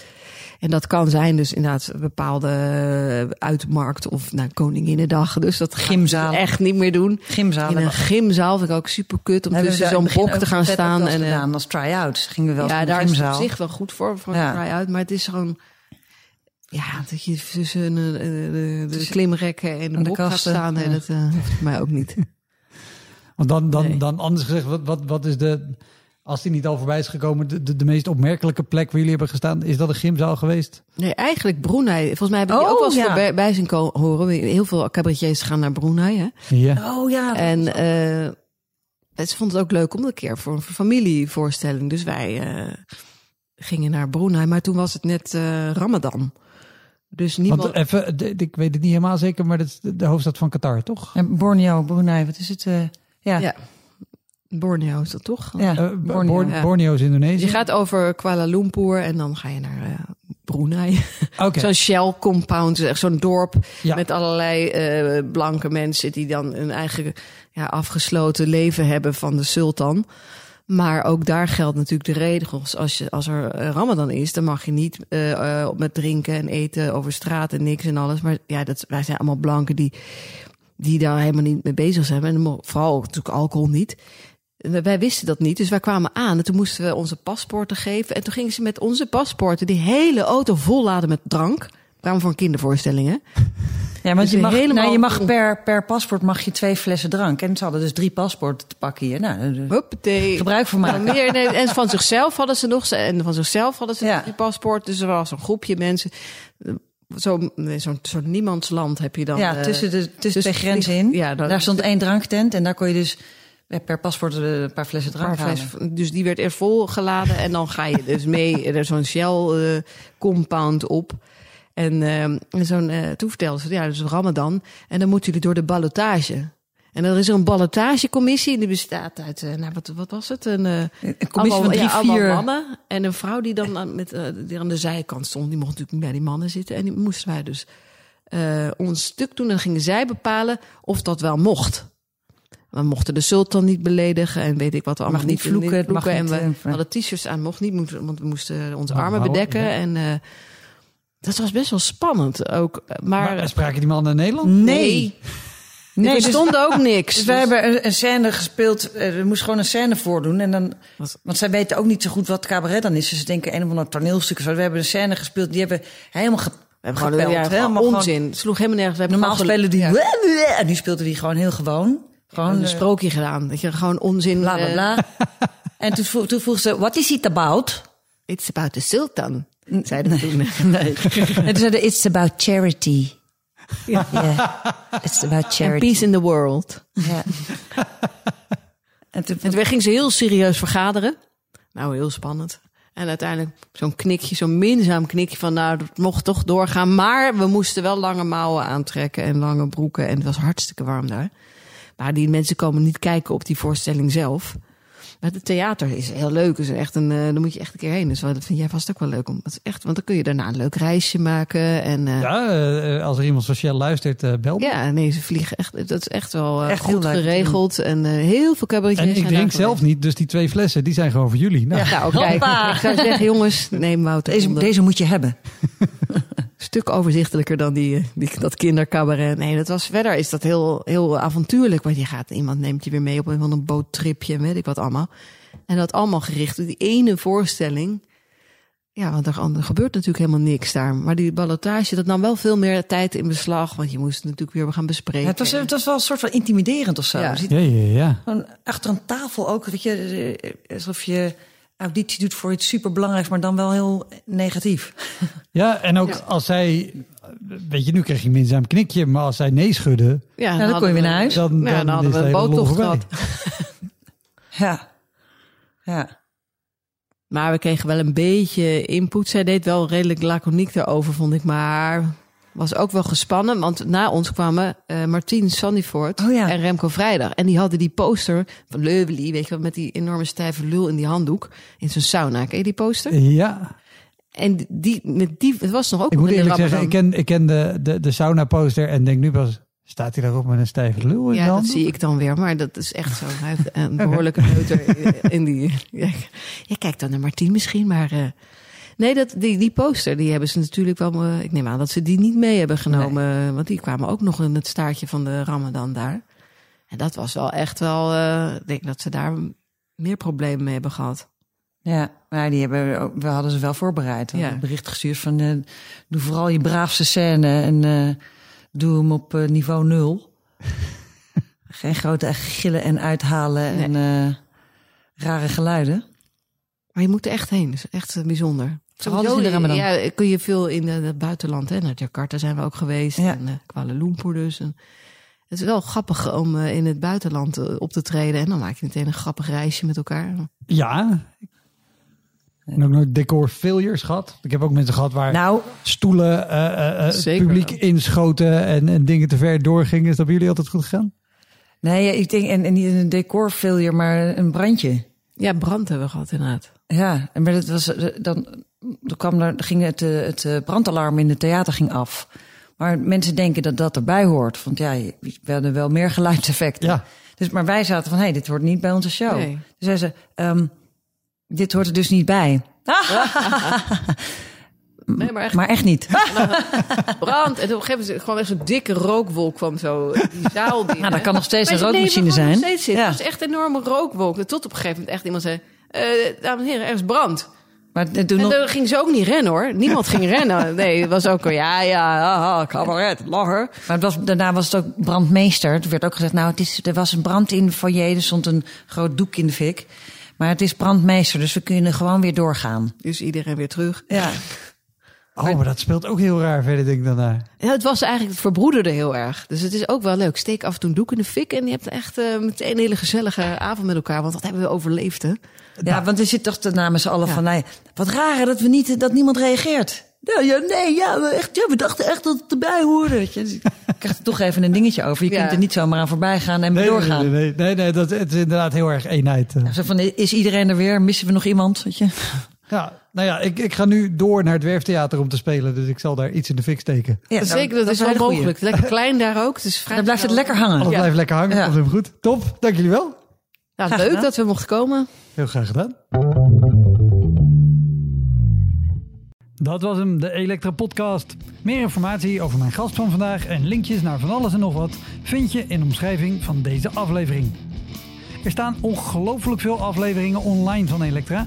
en dat kan zijn dus inderdaad bepaalde eh, uitmarkt of nou, Koninginnedag. Dus dat Gymzaal. echt niet meer doen. Gymzaal. In een gymzaal vind ik ook super kut om tussen zo'n bok te gaan staan. En, eh, gedaan als try-out. Gingen we wel ja, daar is het gymzaal. op zich wel goed voor, voor Ja. een try-out. Maar het is gewoon... Ja, dat je tussen eh, de, de, de klimrekken en de, de bok gaat staan. Nee, ja. dat eh, hoeft voor mij ook niet. [laughs] Want dan, dan, Nee. dan anders gezegd, wat, wat, wat is de, als die niet al voorbij is gekomen, de, de, de meest opmerkelijke plek waar jullie hebben gestaan? Is dat een gymzaal geweest? Nee, eigenlijk Brunei. Volgens mij heb ik die Oh, ook wel eens ja. voorbij bij zien ko- horen. Heel veel cabaretiers gaan naar Brunei. Hè? Ja. Oh ja. En eh ze vond het ook leuk om een keer voor een familievoorstelling. Dus wij eh, gingen naar Brunei. Maar toen was het net eh, Ramadan. Dus niemand... Want even, ik weet het niet helemaal zeker, maar dat is de, de hoofdstad van Qatar, toch? En Borneo, Brunei, wat is het? eh, ja. ja. Borneo is dat toch? Ja, Eh, Borneo. Borneo, ja. Borneo is Indonesië. Je gaat over Kuala Lumpur en dan ga je naar eh, Brunei. [laughs] Oké. Zo'n Shell compound, echt zo'n dorp Ja. met allerlei eh, blanke mensen die dan een eigen ja, afgesloten leven hebben van de sultan. Maar ook daar geldt natuurlijk de regels. Als, je, als er Ramadan is, dan mag je niet met drinken en eten over straat en niks en alles. Maar ja, dat, wij zijn allemaal blanken die, die daar helemaal niet mee bezig zijn. En vooral natuurlijk alcohol niet. Wij wisten dat niet, dus wij kwamen aan en toen moesten we onze paspoorten geven. En toen gingen ze met onze paspoorten die hele auto volladen met drank. We kwamen voor een kindervoorstelling, hè? [laughs] Ja, want Dus je mag, helemaal- nou, je mag per, per paspoort mag je twee flessen drank. En ze hadden dus drie paspoorten te pakken hier. Nou, Huppatee. gebruik van Nou, maken. meer, nee, en van zichzelf hadden ze nog, en van zichzelf hadden ze Ja. die paspoort. Dus er was een groepje mensen. Zo'n zo'n zo'n niemandsland heb je dan. ja, eh, tussen, de, tussen tussen twee grenzen in. Ja, dan- Daar stond één dranktent en daar kon je dus per paspoort eh, een paar flessen drank paar halen. fles- dus die werd eerst volgeladen en dan ga je [laughs] dus mee er zo'n Shell eh, compound op. En, eh, zo'n, eh, toen ze, ja, dat is Ramadan. En dan moeten jullie door de ballotage. En er is er een ballotagecommissie. Die bestaat uit, eh, nou, wat, wat was het? Een, eh, Een commissie van drie, ja, vier... mannen. En een vrouw die dan aan, met, eh, die aan de zijkant stond. Die mocht natuurlijk niet bij die mannen zitten. En die moesten wij dus eh, ons stuk doen. En dan gingen zij bepalen of dat wel mocht. We mochten de sultan niet beledigen en weet ik wat we allemaal niet vloeken, het mag en niet, we eh, hadden t-shirts aan, mocht niet, want we moesten onze armen bedekken. En eh, dat was best wel spannend ook. Maar, Maar spraken die mannen Nederland? Nee. nee, er dus, stond ook [laughs] niks. dus wij hebben een, scène gespeeld. eh, we moesten gewoon een scène voordoen. En dan, Wat? want zij weten ook niet zo goed wat cabaret dan is. Dus ze denken een of ander toneelstuk. We hebben een scène gespeeld. Die hebben helemaal ge, we hebben gepeld. gewoon, ja, helemaal gewoon- onzin. Het sloeg helemaal nergens. We hebben Normaal gewoon spelen die... ja, En nu speelde die gewoon heel gewoon. Gewoon een eh, sprookje gedaan. Dat je gewoon onzin. bla bla eh, bla. [laughs] en toen, vroeg- toen vroeg ze, what is it about? It's about the sultan. Zeiden we toen. [laughs] Nee. [laughs] en toen zeiden it's about charity. Ja. Yeah. It's about And charity. peace in the world. Ja. en toen, En toen gingen ze heel serieus vergaderen. Nou, heel spannend. En uiteindelijk zo'n knikje, zo'n minzaam knikje van... nou, dat mocht toch doorgaan. Maar we moesten wel lange mouwen aantrekken en lange broeken. En het was hartstikke warm daar. Maar die mensen komen niet kijken op die voorstelling zelf. Maar het theater is heel leuk. Is echt een, eh daar moet je echt een keer heen. Dus dat vind jij vast ook wel leuk. Om, dat is echt, want dan kun je daarna een leuk reisje maken. En eh, ja. Ja, eh, als er iemand Shell luistert, eh, bel me. nee, ze vliegen echt. Dat is echt wel Echt goed leuk. geregeld. En eh, heel veel cabaretiers En ik drink zelf niet, dus die twee flessen, die zijn gewoon voor jullie. Nou, ja, nou, kijk, ik zou zeggen, jongens, neem Wouter. deze moet je hebben. [laughs] Stuk overzichtelijker dan die, die, dat kindercabaret. Nee, dat was verder is dat heel, heel avontuurlijk. Want je gaat, iemand neemt je weer mee op een, van een boottripje en weet ik wat allemaal. En dat allemaal gericht op die ene voorstelling. Ja, want er, er gebeurt natuurlijk helemaal niks daar. Maar die ballotage, dat nam wel veel meer tijd in beslag. Want je moest het natuurlijk weer gaan bespreken. Ja, het, was, het was wel een soort van intimiderend of zo. Ja. Je ziet ja, ja, achter een tafel ook, weet je, eh, alsof je auditie doet voor iets superbelangrijks, maar dan wel heel negatief. [laughs] Ja, en ook Ja. als zij, weet je, nu krijg je een minzaam knikje, maar als zij nee schudden, ja, dan kon je weer we- naar huis. dan, Ja, dan hadden we een boottocht gehad. [laughs] Ja. Ja. Maar we kregen wel een beetje input. Zij deed wel redelijk laconiek daarover, vond ik. Maar was ook wel gespannen. Want na ons kwamen eh Martien Sandyford Oh ja. en Remco Vrijdag. En die hadden die poster van Leuvely, weet je wel, met die enorme stijve lul in die handdoek. In zijn sauna. Ken je die poster? Ja, en die, met die, het was nog ook Ik moet eerlijk zeggen, ik ken, ik ken de, de, de sauna poster en denk nu pas, staat hij daarop met een stijve lul Ja, dat zie ik dan weer, maar dat is echt zo. Hij heeft een behoorlijke neuter in- in die. [laughs] Ja, je kijkt dan naar Martien misschien, maar. eh, nee, dat, die, die poster, die hebben ze natuurlijk wel. eh, ik neem aan dat ze die niet mee hebben genomen. Want die kwamen ook nog in het staartje van de Ramadan daar. En dat was wel echt wel. eh, ik denk dat ze daar meer problemen mee hebben gehad. Ja, maar die hebben, we hadden ze wel voorbereid. We Ja. een bericht gestuurd van, eh, doe vooral je braafste scène en eh, doe hem op eh, niveau nul. [laughs] Geen grote gillen en uithalen en eh, rare geluiden. Maar je moet er echt heen. Dat is echt eh, bijzonder. Vooral in de Ramadan. Ja, kun je veel in eh, het buitenland. Hè? Naar Jakarta zijn we ook geweest. Ja. En uh, Kuala Lumpur dus. En het is wel grappig om eh, in het buitenland eh, op te treden. En dan maak je meteen een grappig reisje met elkaar. Ja. En ook nog decor failures gehad. Ik heb ook mensen gehad waar Nou, stoelen eh, eh, eh, Zeker publiek wel. inschoten en, en dingen te ver doorgingen. Is dat bij jullie altijd goed gegaan? nee, ik denk, en, en niet een decor failure, maar een brandje. Ja, brand hebben we gehad inderdaad. Ja, en maar dat was, eh, dan, dan kwam er, ging het, eh, het eh, brandalarm in het theater ging af. Maar mensen denken dat dat erbij hoort. Want ja, we hadden wel meer geluidseffecten. Ja. Dus, maar wij zaten van, hé, hey, dit hoort niet bij onze show. Nee. Dus zei ze, ehm, dit hoort er dus niet bij. [laughs] Nee, maar echt Maar echt niet. [laughs] brand. En op een gegeven moment gewoon echt zo'n dikke rookwolk kwam zo die zaal [laughs] binnen. Nou, dat kan nog steeds een rookmachine zijn. nog steeds zitten. Ja. Het was echt een enorme rookwolk. Tot op een gegeven moment echt iemand zei... eh dames en heren, er is brand. Maar het doen En nog, dan ging ze ook niet rennen hoor. Niemand ging [laughs] rennen. Nee, het was ook al, ja, ja, haha, cabaret, lachen. maar het was, daarna was het ook brandmeester. Er werd ook gezegd, nou, het is, er was een brand in foyer. Er stond een groot doek in de fik. Maar het is brandmeester, dus we kunnen gewoon weer doorgaan. Dus iedereen weer terug. Ja. Oh, maar dat speelt ook heel raar verder, denk ik dan daar. Ja, het was eigenlijk, het verbroederde heel erg. Dus het is ook wel leuk. Steek af en toe een doek in de fik en je hebt echt eh, meteen een hele gezellige avond met elkaar. Want dat hebben we overleefd, hè? Ja, want er zit toch de namens allen Ja. van, nee, wat raar dat we niet, dat niemand reageert. Ja, ja, nee, ja, we, echt, ja, we dachten echt dat het erbij hoorde. Weet je. Dus ik [laughs] krijg er toch even een dingetje over. Je Ja. kunt er niet zomaar aan voorbij gaan en Nee, doorgaan. nee, nee, nee, nee, dat, het is inderdaad heel erg eenheid. eh. Zo van, is iedereen er weer? Missen we nog iemand? Weet je? Ja, nou ja, ik, ik ga nu door naar het Werftheater om te spelen. Dus ik zal daar iets in de fik steken. Ja, Zeker, dat, is wel goeie. mogelijk. Lekker klein daar ook. Het is vrij Dan blijft het lekker hangen. Alles Ja. blijft lekker hangen. Ja. Helemaal goed. Top, dank jullie wel. Nou, Graag leuk dat we mochten komen. Heel graag gedaan. Dat was hem, de Elektra Podcast. Meer informatie over mijn gast van vandaag en linkjes naar van alles en nog wat vind je in de omschrijving van deze aflevering. Er staan ongelooflijk veel afleveringen online van Elektra.